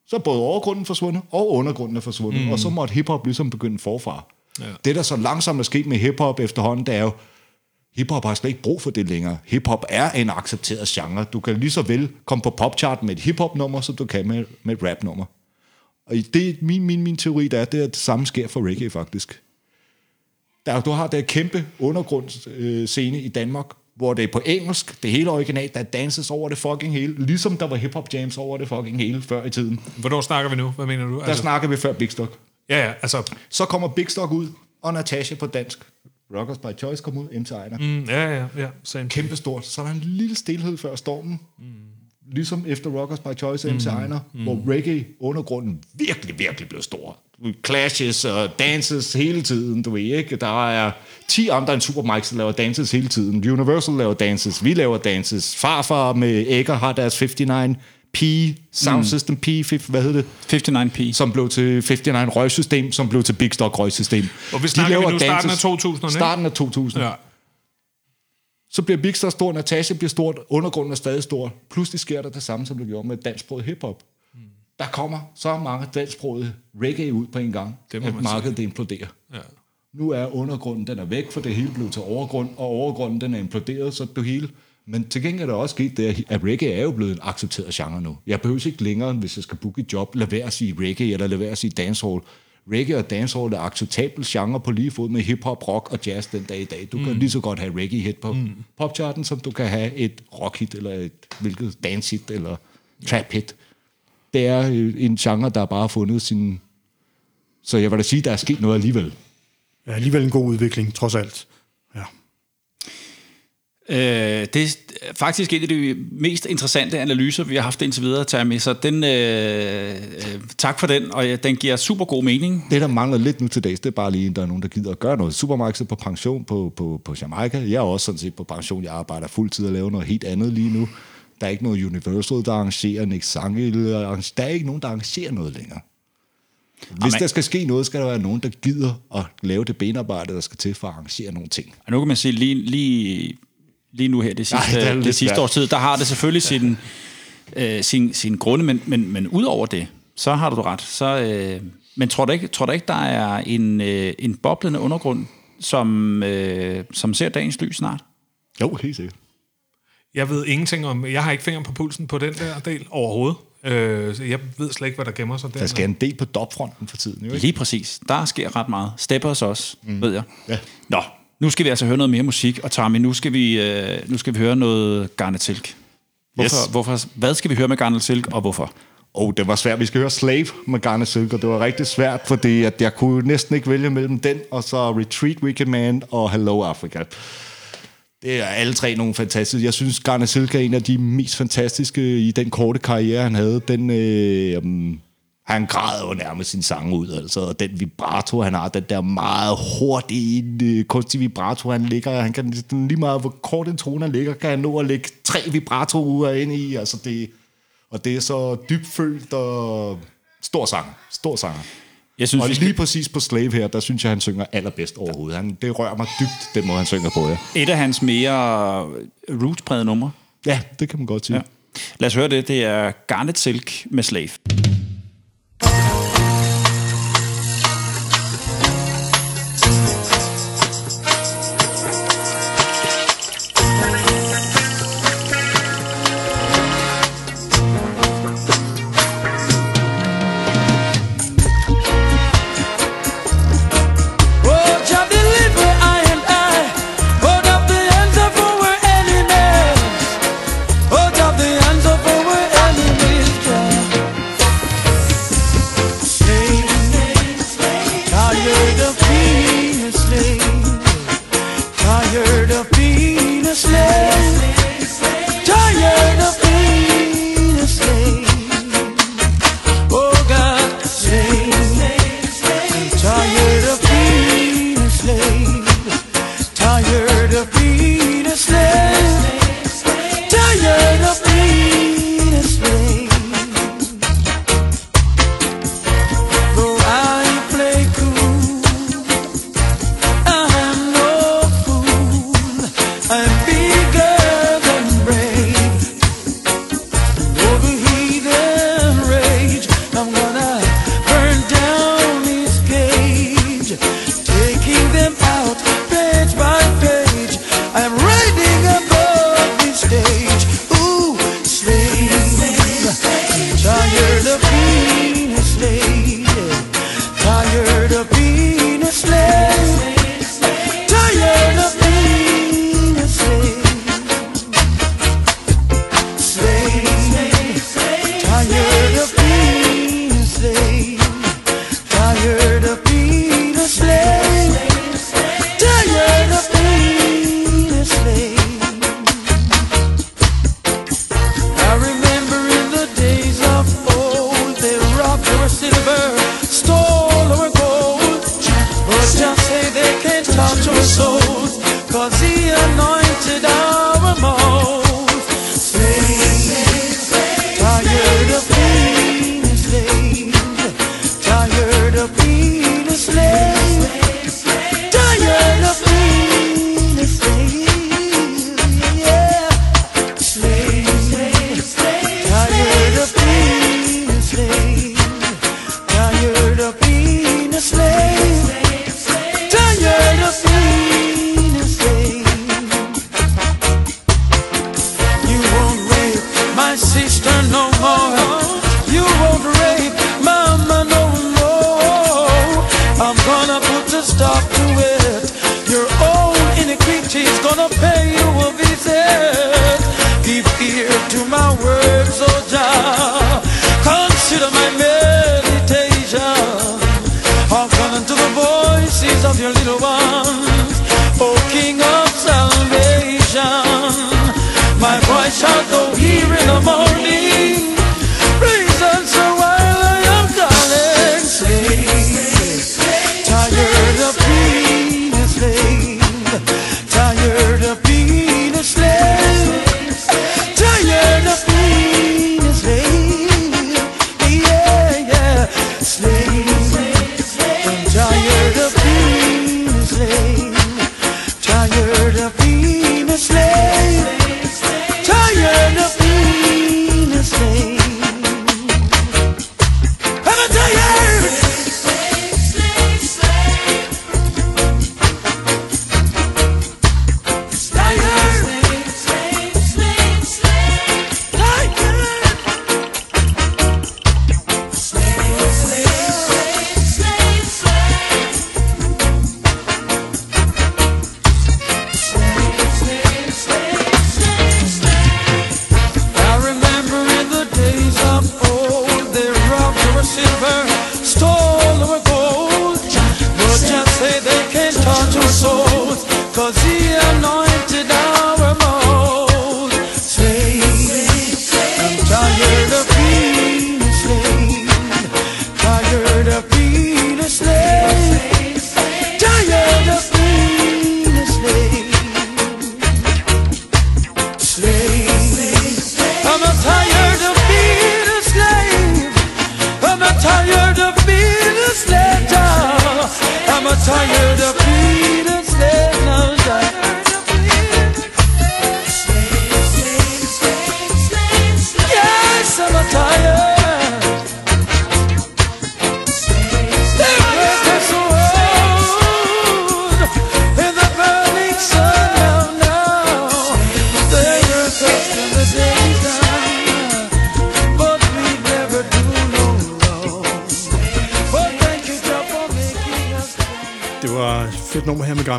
så er både overgrunden forsvundet, og undergrunden er forsvundet. Mm. Og så måtte hiphop ligesom begynde forfra. Ja. Det, der så langsomt er sket med hiphop efterhånden, det er jo, hiphop har slet ikke brug for det længere. Hiphop er en accepteret genre. Du kan lige så vel komme på popchart med et hiphop-nummer, som du kan med, med et rap-nummer. Og i det, min, min, min teori der er, det er, at det samme sker for reggae faktisk. Der, du har der kæmpe undergrundsscene i Danmark, hvor det er på engelsk, det hele originalt, der danses over det fucking hele, ligesom der var hip-hop jams over det fucking hele før i tiden. Hvornår snakker vi nu? Hvad mener du? Der altså, snakker vi før Big Stock. ja, ja, altså... Så kommer Big Stock ud, og Natasha på dansk. Rockers by Choice kom ud, MC Ejner. Mm. Mm, ja, ja, ja. Same. Kæmpe stort. Så er der en lille stilhed før stormen. Mm. Ligesom efter Rockers by Choice, MC Ejner, mm. hvor reggae undergrunden virkelig, virkelig blev stor. Clashes og dances hele tiden, du ved ikke. Der er 10 andre end Supermikes, der laver dances hele tiden. Universal laver dances, vi laver dances. Farfar med Ægger har deres 59 P, Sound System P, hvad hedder det? 59p. som blev til 59 røgsystem, som blev til Big Stock røgsystem. Og vi snakker vi nu starten af 2000'erne, ikke? Starten af 2000. Ja. Så bliver Big Stock stor, Natasha bliver stort, undergrunden er stadig stor. Pludselig sker der det samme, som det gjorde med dansksproget hiphop. Mm. Der kommer så mange dansksproget reggae ud på en gang, Det at markedet det imploderer. ja. Nu er undergrunden, den er væk, for det hele blev til overgrund, og overgrunden, den er imploderet, så det hele... Men til gengæld er der også sket det, at reggae er jo blevet en accepteret genre nu. Jeg behøver ikke længere, hvis jeg skal booke et job, lade være at sige reggae, eller lade være at sige dancehall. Reggae og dancehall er acceptabel genre på lige fod med hiphop, rock og jazz den dag i dag. Du mm. kan lige så godt have reggae-hit på mm. popcharten, som du kan have et rock-hit, eller et hvilket dance-hit, eller trap-hit. Det er øh, en genre, der bare har fundet sin... Så jeg vil da sige, der er sket noget alligevel. Ja, alligevel en god udvikling, trods alt. Ja. Øh, det faktisk en af de mest interessante analyser, vi har haft indtil videre at tage med, så den, øh, øh, tak for den, og ja, den giver super god mening. Det, der mangler lidt nu til dags, det er bare lige, at der er nogen, der gider at gøre noget. Supermarkedet er på pension på, på, på Jamaica. Jeg er også sådan set på pension. Jeg arbejder fuldtid og laver noget helt andet lige nu. Der er ikke noget Universal, der arrangerer Nick Sange. Der er ikke nogen, der arrangerer noget længere. Hvis Amen. der skal ske noget, skal der være nogen, der gider at lave det benarbejde, der skal til for at arrangere nogle ting. Og nu kan man sige, lige, lige, lige nu her, det sidste, det er det, det sidste års tid, der har det selvfølgelig sin, øh, sin, sin grunde, men, men, men ud over det, så har du ret. Så, øh, men tror du, ikke, tror du ikke, der er en, øh, en boblende undergrund, som, øh, som ser dagens lys snart? Jo, helt sikkert. Jeg ved ingenting om... Jeg har ikke fingeren på pulsen på den der del overhovedet. Øh, jeg ved slet ikke, hvad der gemmer sig der. Der skal en del på dopfronten for tiden, jo ikke? Lige præcis. Der sker ret meget. Steppers også, mm. ved jeg. Ja. Nå, nu skal vi altså høre noget mere musik, og Tommy, nu skal vi, øh, nu skal vi høre noget Garnet Silk. Hvorfor, Yes. hvorfor, hvad skal vi høre med Garnet Silk, og hvorfor? Og det var svært. Vi skal høre Slave med Garnet Silk, og det var rigtig svært, fordi at jeg kunne næsten ikke vælge mellem den, og så Retreat Weekend Man og Hello Africa. Det er alle tre nogle fantastiske. Jeg synes, Garnet Silk er en af de mest fantastiske i den korte karriere, han havde. Den, øh, han græder jo nærmest sin sang ud, altså. Og den vibrato, han har, den der meget hurtige, øh, kunstige vibrato, han ligger. Han kan lige meget, hvor kort en tone han ligger, kan han nå at lægge tre vibratoer ind i. Altså det, og det er så dybfølt og stor sanger. Stor sanger. Jeg synes, Og vi skal, lige præcis på Slave her, der synes jeg, han synger allerbedst overhovedet. Han, det rører mig dybt, den måde, han synger på, ja. et af hans mere roots-prægede numre. Ja, det kan man godt sige. Ja. Lad os høre det. Det er Garnet Silk med Slave.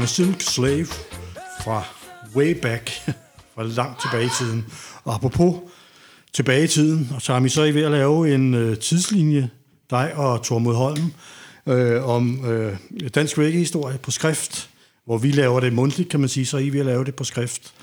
Fedt Silk Slave fra way back, fra langt tilbage i tiden. Og apropos tilbage i tiden, og så er vi så I ved at lave en øh, tidslinje, dig og Tormod Holm, øh, om øh, dansk reggae-historie på skrift, hvor vi laver det mundtligt, kan man sige, så er I ved at lave det på skrift.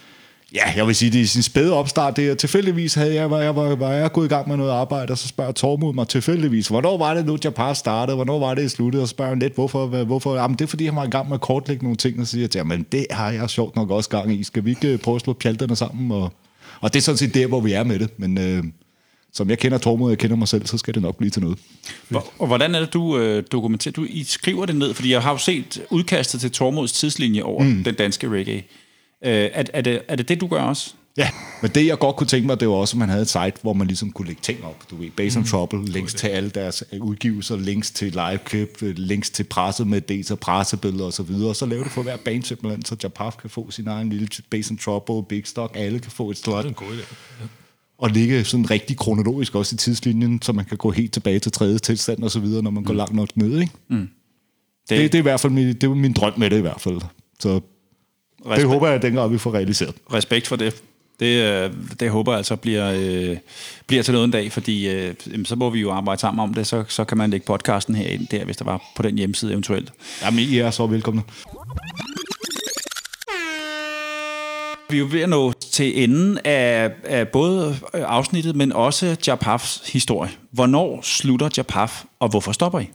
Ja, jeg vil sige, det er sin spæde opstart. Det er, tilfældigvis havde jeg, var, jeg, var, var jeg gået i gang med noget arbejde, og så spørger Tormod mig tilfældigvis, hvornår var det nu, Japar startede, hvornår var det, i sluttede, og spørger lidt, hvorfor, hvad- hvorfor? Jamen, det er, fordi han var i gang med at kortlægge nogle ting, og så siger jeg til men det har jeg sjovt nok også gang i. Skal vi ikke øh, prøve at slå pjalterne sammen? Og, og det er sådan set der, hvor vi er med det, men øh, som jeg kender Tormod, og jeg kender mig selv, så skal det nok blive til noget. Og hvordan er det, du øh, dokumenterer? Du I skriver det ned, fordi jeg har jo set udkastet til Tormods tidslinje over mm. den danske reggae. Øh, er, er, det, er det det, du gør også? Ja, men det jeg godt kunne tænke mig, det var også, at man havde et site, hvor man ligesom kunne lægge ting op. Du ved, Base on Trouble, links til alle deres øh, udgivelser, links til liveklip, øh, links til pressemeddelelser, pressebilleder osv. Og, så videre. og så lave det for hver band simpelthen, så Japaf kan få sin egen lille Base on Trouble, Big Stock, alle kan få et slot. Det er en god idé. Og ligge sådan rigtig kronologisk også i tidslinjen, så man kan gå helt tilbage til tredje tilstand og så videre, når man går langt nok ned. Ikke? Det, Det, det, er i hvert fald min, det er min drøm med det i hvert fald. Så det respekt, håber jeg, at dengang vi får realiseret. respekt for det. Det, øh, det håber jeg altså bliver, øh, bliver til noget en dag, fordi øh, så må vi jo arbejde sammen om det, så, så kan man lægge podcasten herind der, hvis der var på den hjemmeside eventuelt. Jamen, I er så velkomne. Vi er jo ved at nå til enden af, af både afsnittet, men også Japafs historie. Hvornår slutter Japaf, og hvorfor stopper I?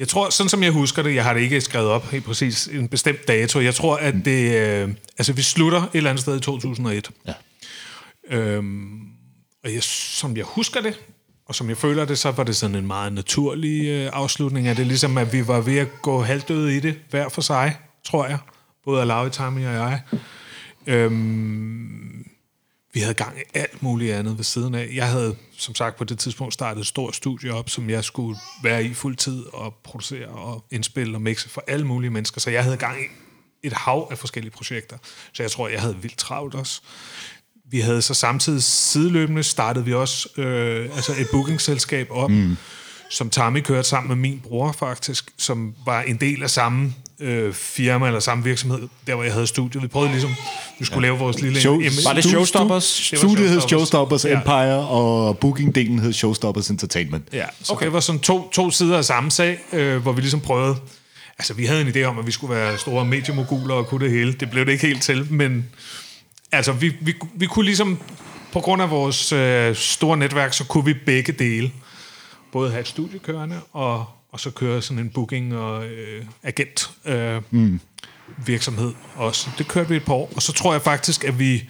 Jeg tror, sådan som jeg husker det, jeg har det ikke skrevet op helt præcis en bestemt dato. Jeg tror, at det... Øh, altså, vi slutter et eller andet sted i 2001. Ja. Øhm, og jeg, som jeg husker det, og som jeg føler det, så var det sådan en meget naturlig øh, afslutning af det. Ligesom at vi var ved at gå halvdøde i det, hver for sig, tror jeg. Både Alawi, Tami og jeg. Øhm, vi havde gang i alt muligt andet ved siden af. Jeg havde, som sagt, på det tidspunkt startet et stort studie op, som jeg skulle være i fuld tid og producere og indspille og mixe for alle mulige mennesker. Så jeg havde gang i et hav af forskellige projekter. Så jeg tror, jeg havde vildt travlt også. Vi havde så samtidig sideløbende startede vi også øh, altså et bookingselskab op, mm. som Tommy kørte sammen med min bror faktisk, som var en del af samme øh, firma eller samme virksomhed, der hvor jeg havde studiet. Vi prøvede ligesom, vi skulle ja. lave vores lille... Show, em- Var det Showstoppers? Studiet hed Showstoppers. Showstoppers Ja. Empire, og bookingdelen hed Showstoppers Entertainment. Ja, så okay. det var sådan to, to sider af samme sag, øh, hvor vi ligesom prøvede... Altså, vi havde en idé om, at vi skulle være store mediemoguler og kunne det hele. Det blev det ikke helt til, men... Altså, vi, vi, vi kunne ligesom... På grund af vores øh, store netværk, så kunne vi begge dele. Både have et studie kørende, og, og så køre sådan en booking- og øh, agent øh, mm. Virksomhed også. Det kørte vi et par år, og så tror jeg faktisk, at vi...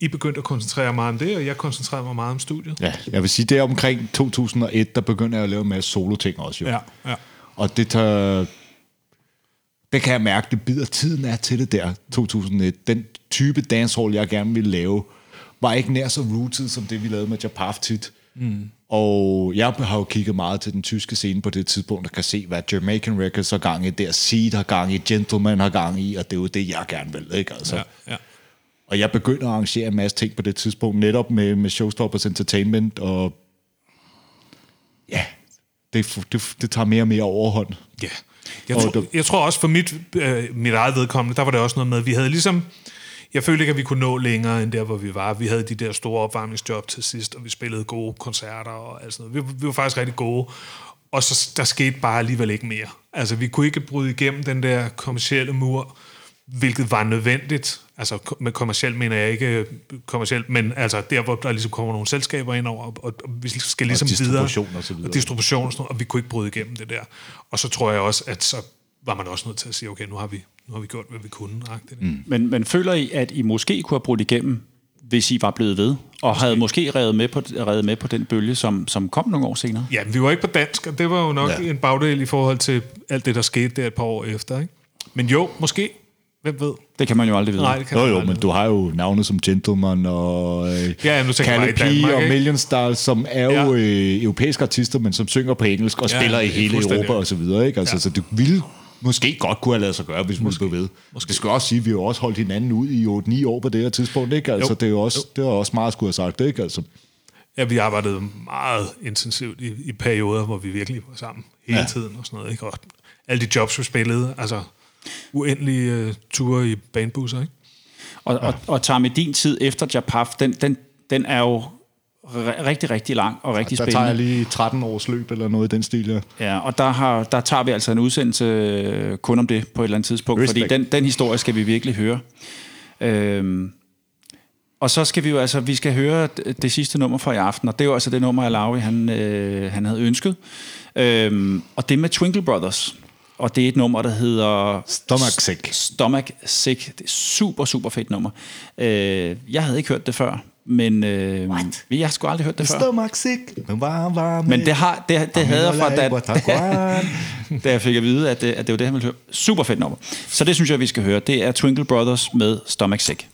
I begyndte at koncentrere meget om det, og jeg koncentrerede mig meget om studiet. Ja, jeg vil sige, det er omkring 2001, der begynder jeg at lave en masse solo-ting også jo. Ja, ja. Og det tager... Det kan jeg mærke, det bider tiden er til det der, 2001. Den type dancehall, jeg gerne ville lave, var ikke nær så rooted, som det, vi lavede med Japaf tit. Mm. Og jeg har jo kigget meget til den tyske scene på det tidspunkt, og kan se, hvad Jamaican Records har gang i, der Seed har gang i, Gentleman har gang i, og det er jo det, jeg gerne vil, ikke? Altså. ja, ja. Og jeg begynder at arrangere en masse ting på det tidspunkt, netop med, med Showstoppers Entertainment, og ja, det, det, det tager mere og mere overhånd. Ja. Jeg, du- jeg tror også for mit, øh, mit eget vedkommende, der var det også noget med, at vi havde ligesom... Jeg følte ikke, at vi kunne nå længere end der, hvor vi var. Vi havde de der store opvarmningsjob til sidst, og vi spillede gode koncerter og alt sådan noget. Vi, vi var faktisk rigtig gode. Og så der skete bare alligevel ikke mere. Altså, vi kunne ikke bryde igennem den der kommercielle mur, hvilket var nødvendigt. Altså, med kommercielt mener jeg ikke kommercielt, men altså der, hvor der ligesom kommer nogle selskaber ind over, og, og, og vi skal ligesom distribution videre. og så videre. Og distribution og sådan noget, og vi kunne ikke bryde igennem det der. Og så tror jeg også, at så var man også nødt til at sige, okay, nu har vi, nu har vi gjort, hvad vi kunne. Mm. Men, men føler I, at I måske kunne have brudt igennem, hvis I var blevet ved, og havde måske revet med på, revet med på den bølge, som, som kom nogle år senere? Ja, men vi var ikke på dansk, og det var jo nok Ja. en bagdel i forhold til alt det, der skete der et par år efter. Ikke? Men jo, måske. Hvem ved? Det kan man jo aldrig vide. Nej, det kan Jo man jo, aldrig men du har jo navne som Gentleman og øh, Ja, nu Kalle P Danmark, og ikke? Million Stars, som er jo Ja. øh, europæiske artister, men som synger på engelsk og Ja, spiller i hele Europa og så videre. Ikke? Altså, Ja. Så det ville måske godt kunne have lavet sig gøre, hvis man blev ved. Måske. Det skal også sige, at vi har jo også holdt hinanden ud i 8-9 år på det her tidspunkt. Ikke? Altså, Jo. det er jo også, det er også meget at skulle have sagt. Ikke? Altså, Ja, vi arbejdede meget intensivt i, i perioder, hvor vi virkelig var sammen hele Ja. ja. tiden og sådan noget. Ikke? Og alle de jobs, vi spillede, altså uendelige uh, ture i banebusser, ikke? Og, og, og tager med din tid efter Japaf, den, den, den er jo rigtig, rigtig lang og rigtig der tager jeg spændende. lige 13 års løb eller noget i den stil. Ja. Ja, og der, har, der tager vi altså en udsendelse øh, kun om det på et eller andet tidspunkt, Respekt. fordi den, den historie skal vi virkelig høre. Øhm, og så skal vi jo altså, vi skal høre det, sidste nummer fra i aften, og det er jo altså det nummer, Alawi, han, øh, han havde ønsket. Øhm, og det er med Twinkle Brothers. Og det er et nummer, der hedder... Stomach Sick. Stomach Sick. Det er super, super fedt nummer. Øh, jeg havde ikke hørt det før, men øh, jeg har sgu aldrig hørt det før. Stomach Sick. Den var varm. Men det, har, det, det havde jeg fra, da, da... da jeg fik at vide, at det, at det var det, han ville høre. Super fedt nummer. Så det synes jeg, vi skal høre. Det er Twinkle Brothers med Stomach Sick.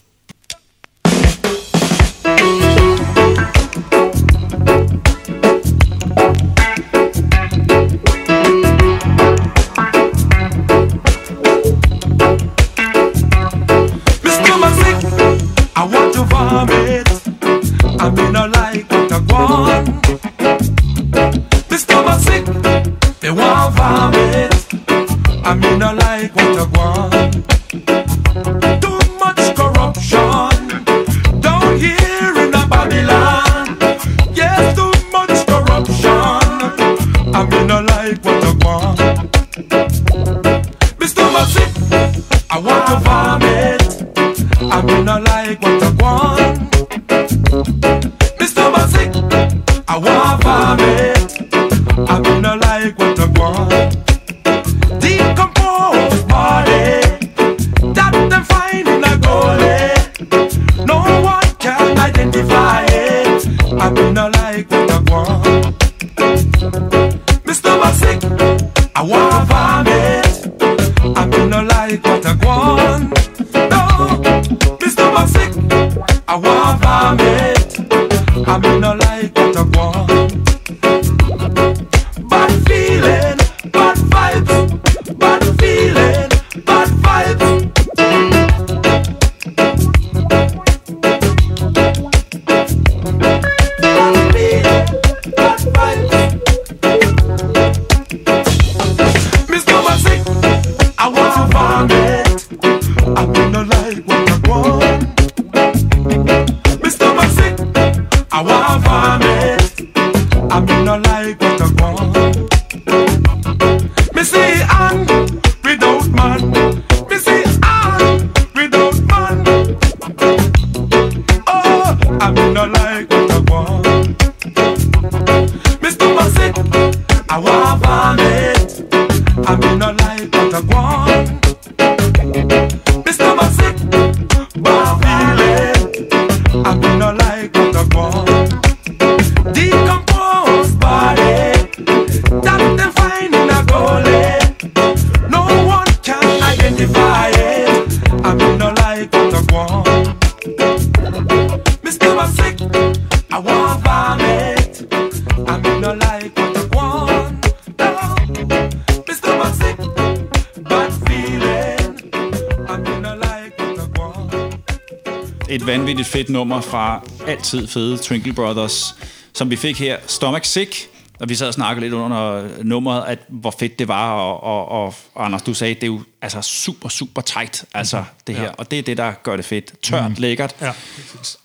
Fedt nummer fra altid fede Twinkle Brothers, som vi fik her. Stomach Sick. Og vi sad og snakkede lidt under nummeret, at hvor fedt det var, og, og, og, og Anders, du sagde, det er jo altså super, super tight, altså det her. Og det er det, der gør det fedt. Tørt, mm. lækkert. Ja,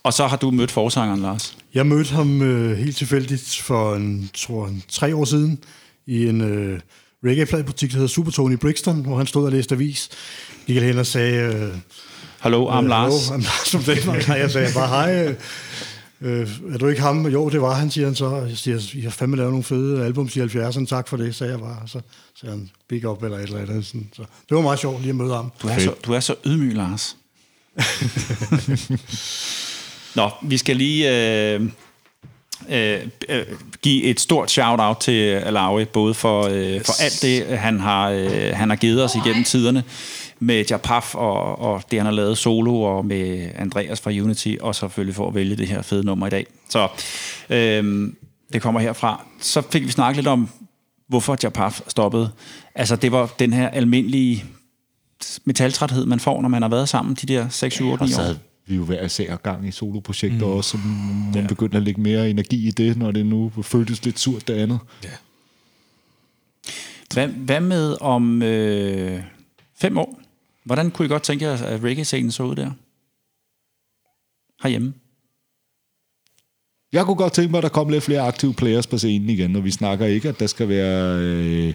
Og så har du mødt forsangeren, Lars. Jeg mødte ham øh, helt tilfældigt for en, tror, en, tre år siden i en øh, reggae-pladebutik, der hedder Supertone i Brixton, hvor han stod og læste avis. Gik hen og sagde... Øh, Hallo, I'm øh, Lars. Hallo, I'm Lars som Danmark. Jeg sagde bare, hej, øh, øh, er du ikke ham? Jo, det var han, siger han så. Jeg siger, I har fandme lavet nogle fede albums i 70'erne, tak for det, sagde jeg bare. Så sagde han, big up eller et eller andet. Sådan. Så det var meget sjovt lige at møde ham. Du er, så, du er så ydmyg, Lars. Nå, vi skal lige øh, øh, øh, give et stort shout-out til Alawi, både for, øh, for alt det, han har, øh, han har givet os igennem tiderne, med Japaf og, og det, han har lavet solo, og med Andreas fra Unity, og selvfølgelig for at vælge det her fede nummer i dag. Så øh, det kommer herfra. Så fik vi snakket lidt om, hvorfor Japaf stoppede. Altså, det var den her almindelige metaltræthed, man får, når man har været sammen de der 6, 7, 8, Og 9 så år. havde vi jo hver især gang i soloprojekter mm. også, som man ja. begyndte at lægge mere energi i det, når det nu føltes lidt surt det andet. ja. Hvad, hvad med om øh, fem år? Hvordan kunne I godt tænke jer, at reggae-scenen så ud der? Herhjemme. Jeg kunne godt tænke mig, at der kom lidt flere aktive players på scenen igen, og vi snakker ikke, at der skal være... Øh,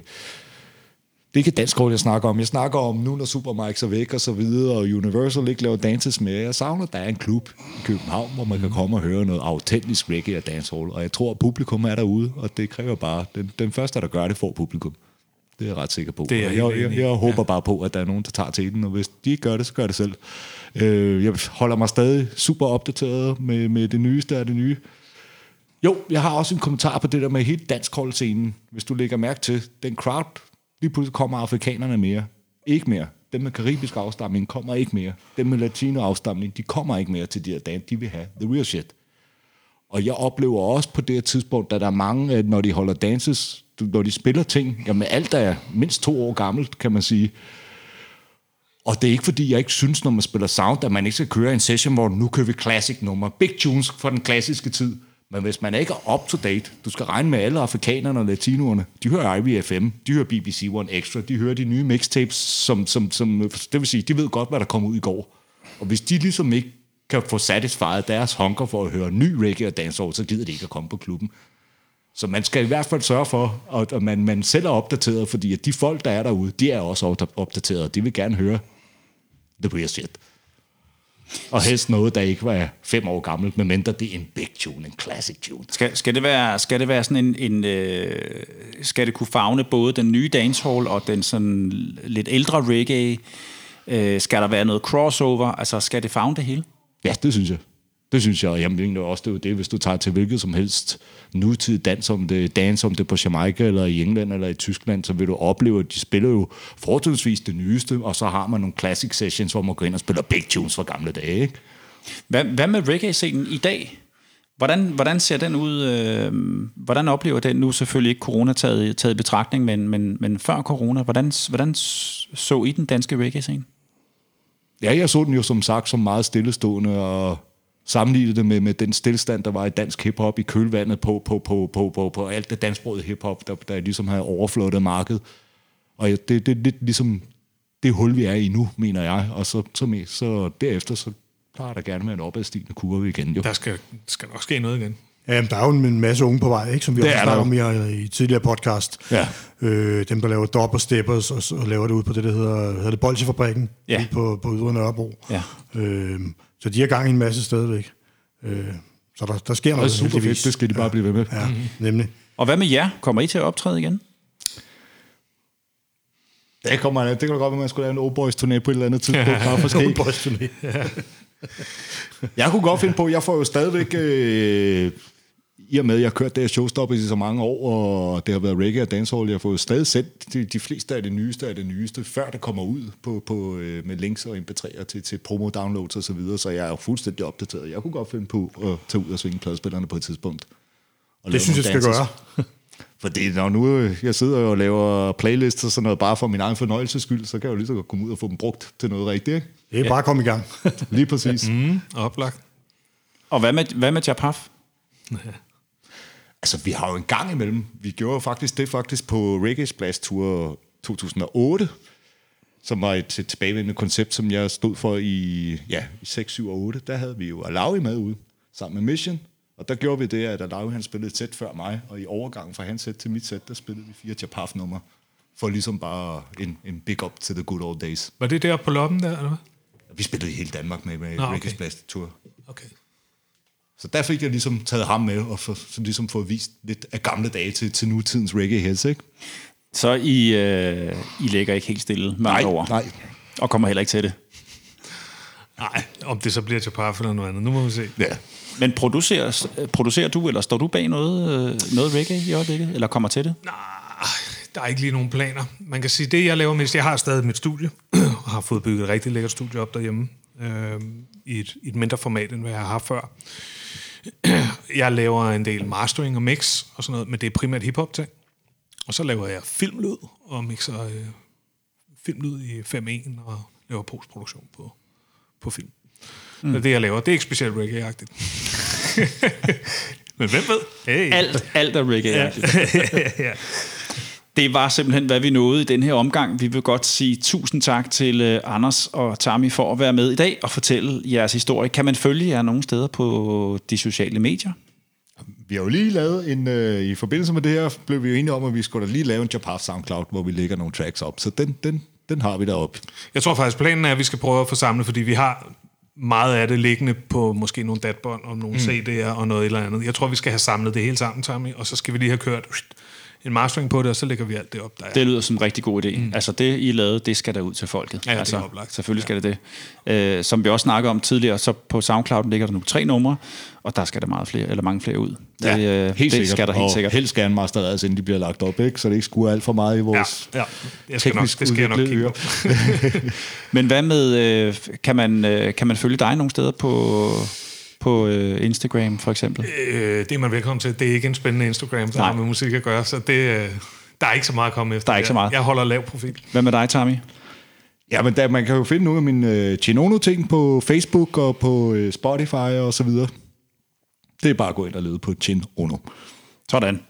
det er ikke dansk råd, jeg snakker om. Jeg snakker om nu, når Supermikes er væk og så videre, og Universal ikke laver dances mere. Jeg savner, at der er en klub i København, hvor man kan komme og høre noget autentisk reggae og dancehall. Og jeg tror, at publikum er derude, og det kræver bare... Den, den første, der gør det, får publikum. Det er jeg ret sikker på. Det er jeg jeg, jeg, jeg håber bare på, at der er nogen, der tager til den, og hvis de ikke gør det, så gør det selv. Øh, jeg holder mig stadig super opdateret med, med det nyeste af det nye. Jo, jeg har også en kommentar på det der med hele dansk scenen. Hvis du lægger mærke til, den crowd, lige pludselig kommer afrikanerne mere. Ikke mere. Dem med karibisk afstamning kommer ikke mere. Dem med latino afstamning, de kommer ikke mere til de her dage. De vil have the real shit. Og jeg oplever også på det her tidspunkt, at der er mange, at når de holder dances, du- når de spiller ting, jamen alt er mindst to år gammelt, kan man sige. Og det er ikke fordi, jeg ikke synes, når man spiller sound, at man ikke skal køre en session, hvor nu kører vi classic nummer. Big tunes fra den klassiske tid. Men hvis man ikke er up to date, du skal regne med alle afrikanerne og latinoerne. De hører IVFM, de hører BBC One Extra, de hører de nye mixtapes, som, som, som, det vil sige, de ved godt, hvad der kom ud i går. Og hvis de ligesom ikke kan få satisfied deres hunger for at høre ny reggae og dancehall, så gider de ikke at komme på klubben. Så man skal i hvert fald sørge for, at at man, man selv er opdateret, fordi at de folk, der er derude, de er også opda- opdateret, og de vil gerne høre the real shit. Og helst noget, der ikke var fem år gammelt, medmindre det er en big tune, en classic tune. Skal, skal, det være, skal det være sådan en... en øh, skal det kunne fagne både den nye dancehall og den sådan lidt ældre reggae? Øh, skal der være noget crossover? Altså, skal det fagne det hele? Ja, det synes jeg. Det synes jeg, og jeg mener også, det er jo det, hvis du tager til hvilket som helst nutidig dans, om det dance, om det på Jamaica, eller i England, eller i Tyskland, så vil du opleve, at de spiller jo fortrinsvis det nyeste, og så har man nogle classic sessions, hvor man går ind og spiller big tunes fra gamle dage, ikke? Hvad, hvad med reggae-scenen i dag? Hvordan, hvordan ser den ud? Øh, hvordan oplever den nu selvfølgelig ikke corona taget, taget i betragtning, men, men, men før corona, hvordan, hvordan så I den danske reggae-scene? Ja, jeg så den jo som sagt som meget stillestående, og sammenlignede det med, med den stillstand, der var i dansk hiphop i kølvandet på, på, på, på, på, på alt det dansksprogede hiphop, der, der ligesom havde overflået markedet. Og det, det er lidt ligesom det hul, vi er i nu, mener jeg. Og så, så, så derefter, så plejer der gerne med en opadstigende kurve igen. Jo. Der skal, skal nok ske noget igen. Ja, der er jo en masse unge på vej, ikke? som vi Det også snakker der om i, i tidligere podcast. Ja. Øh, dem, der laver dop og steppers, og, så- og laver det ud på det, der hedder, hedder det Bolsjefabrikken, Ja. på, på Ydre Nørrebro. Ja. Øh, så de er gang i en masse stadigvæk. Øh, så der, der sker Det er noget. super heldigvis. fedt, det skal de bare blive ved med. Ja, nemlig. Og hvad med jer? Kommer I til at optræde igen? Det, kommer, det kan da godt være, at man skulle lave en Old Boys turné på et eller andet tidspunkt. bare for skæg. Boys-turné. Jeg kunne godt finde på, jeg får jo stadigvæk, øh, i og med, at jeg har kørt det her showstop i så mange år, og det har været reggae og dancehall, jeg får jo stadig sendt de, de fleste af det nyeste af det nyeste, før det kommer ud på, på, øh, med links og mp3'er til, til promo-downloads og så videre, så jeg er jo fuldstændig opdateret. Jeg kunne godt finde på at tage ud og svinge pladespillerne på et tidspunkt. Og Det synes jeg skal dances. gøre. Fordi når nu øh, jeg sidder og laver playlists og sådan noget, bare for min egen fornøjelses skyld, så kan jeg jo lige så godt komme ud og få dem brugt til noget rigtigt, ikke? Det er bare at komme i gang. Lige præcis. Mm, oplagt. Og hvad med, hvad med Japaf? Altså, vi har jo en gang imellem. Vi gjorde jo faktisk det faktisk på Reggae Splash Tour 2008, som var et, et tilbagevendende koncept, som jeg stod for i, ja, i 6, 7 og 8. Der havde vi jo Alawi med ude, sammen med Mission. Og der gjorde vi det, at Alawi han spillede et sæt før mig, og i overgangen fra hans sæt til mit sæt, der spillede vi fire Japaf-numre, for ligesom bare en, en big up to the good old days. Var det der på loppen der, eller hvad? Vi spillede i hele Danmark med, med Nå, okay. Splash Tour. Okay. Så der fik jeg ligesom taget ham med, og for, så ligesom fået vist lidt af gamle dage til, til nutidens reggae heads, ikke? Så I, øh, I ligger ikke helt stille med andre ord. nej. Og kommer heller ikke til det. Nej, om det så bliver til parf eller noget andet. Nu må vi se. Ja. Men producerer, producerer du, eller står du bag noget, øh, noget reggae i øjeblikket? Eller kommer til det? Nej, der er ikke lige nogen planer. Man kan sige, det jeg laver mest, jeg har stadig mit studie, og har fået bygget et rigtig lækkert studie op derhjemme, øh, i, et, i et mindre format, end hvad jeg har haft før. Jeg laver en del mastering og mix og sådan noget, men det er primært hiphop ting. Og så laver jeg filmlyd og mixer øh, filmlyd i 5.1 og laver postproduktion på, på film. Mm. Det er det, jeg laver. Det er ikke specielt reggae-agtigt. men hvem ved? Hey. Alt, alt er reggae. Ja. ja. Det var simpelthen, hvad vi nåede i den her omgang. Vi vil godt sige tusind tak til øh, Anders og Tami for at være med i dag og fortælle jeres historie. Kan man følge jer nogle steder på de sociale medier? Vi har jo lige lavet en, øh, i forbindelse med det her, blev vi jo enige om, at vi skulle da lige lave en Japaf SoundCloud, hvor vi lægger nogle tracks op. Så den, den, den har vi deroppe. Jeg tror faktisk, planen er, at vi skal prøve at få samlet, fordi vi har meget af det liggende på måske nogle datbånd og nogle mm. CD'er og noget eller andet. Jeg tror, vi skal have samlet det hele sammen, Tommy, og så skal vi lige have kørt en mastering på det, og så lægger vi alt det op, der er. Det lyder som en rigtig god idé. Mm. Altså det, I lavede, det skal der ud til folket. Ja, det er altså, oplagt. Selvfølgelig skal det det. Øh, som vi også snakkede om tidligere, så på SoundCloud ligger der nu tre numre, og der skal der meget flere, eller mange flere ud. Det, øh, helt det sikkert. skal der helt og sikkert. helst gerne masterades, inden de bliver lagt op, ikke? så det ikke skuer alt for meget i Ja, vores ja. Jeg skal nok, det skal jeg nok kigge. Men hvad med, øh, kan, man, øh, kan man følge dig nogle steder på, på øh, Instagram for eksempel? Øh, det er man velkommen til. Det er ikke en spændende Instagram, der Nej. har med musik at gøre, så det, øh, der er ikke så meget at komme efter. Der er ikke så meget. Jeg, jeg holder lav profil. Hvad med dig, Tommy? Ja, men der, man kan jo finde nogle af mine øh, Chinono-ting på Facebook og på øh, Spotify og så videre. Det er bare at gå ind og lede på Chinono. Sådan.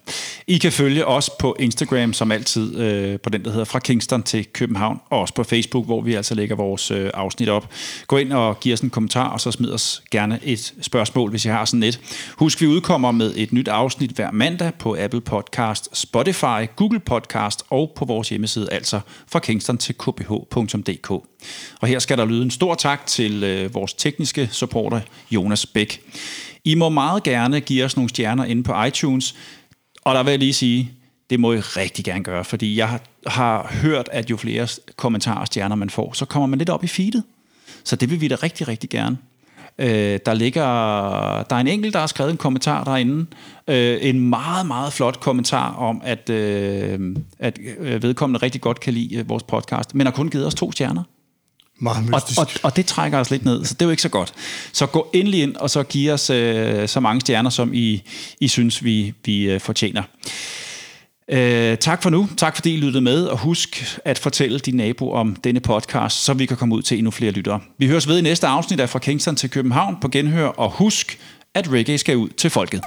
I kan følge os på Instagram, som altid, øh, på den, der hedder Fra Kingston til København, og også på Facebook, hvor vi altså lægger vores øh, afsnit op. Gå ind og giv os en kommentar, og så smid os gerne et spørgsmål, hvis I har sådan et. Husk, vi udkommer med et nyt afsnit hver mandag på Apple Podcast, Spotify, Google Podcast og på vores hjemmeside, altså fra kingston til kph.dk. Og her skal der lyde en stor tak til øh, vores tekniske supporter, Jonas Bæk. I må meget gerne give os nogle stjerner inde på iTunes, og der vil jeg lige sige, det må I rigtig gerne gøre, fordi jeg har, hørt, at jo flere kommentarer og stjerner man får, så kommer man lidt op i feedet. Så det vil vi da rigtig, rigtig gerne. Øh, der ligger, der er en enkelt, der har skrevet en kommentar derinde. Øh, en meget, meget flot kommentar om, at, øh, at øh, vedkommende rigtig godt kan lide øh, vores podcast, men har kun givet os to stjerner. Meget Og, mystisk. og, og det trækker os lidt ned, så det er jo ikke så godt. Så gå endelig ind, og så giv os øh, så mange stjerner, som I, I synes, vi, vi øh, fortjener. Øh, tak for nu. Tak fordi I lyttede med, og husk at fortælle din nabo om denne podcast, så vi kan komme ud til endnu flere lyttere. Vi høres ved i næste afsnit af Fra Kingston til København på genhør, og husk, at reggae skal ud til folket.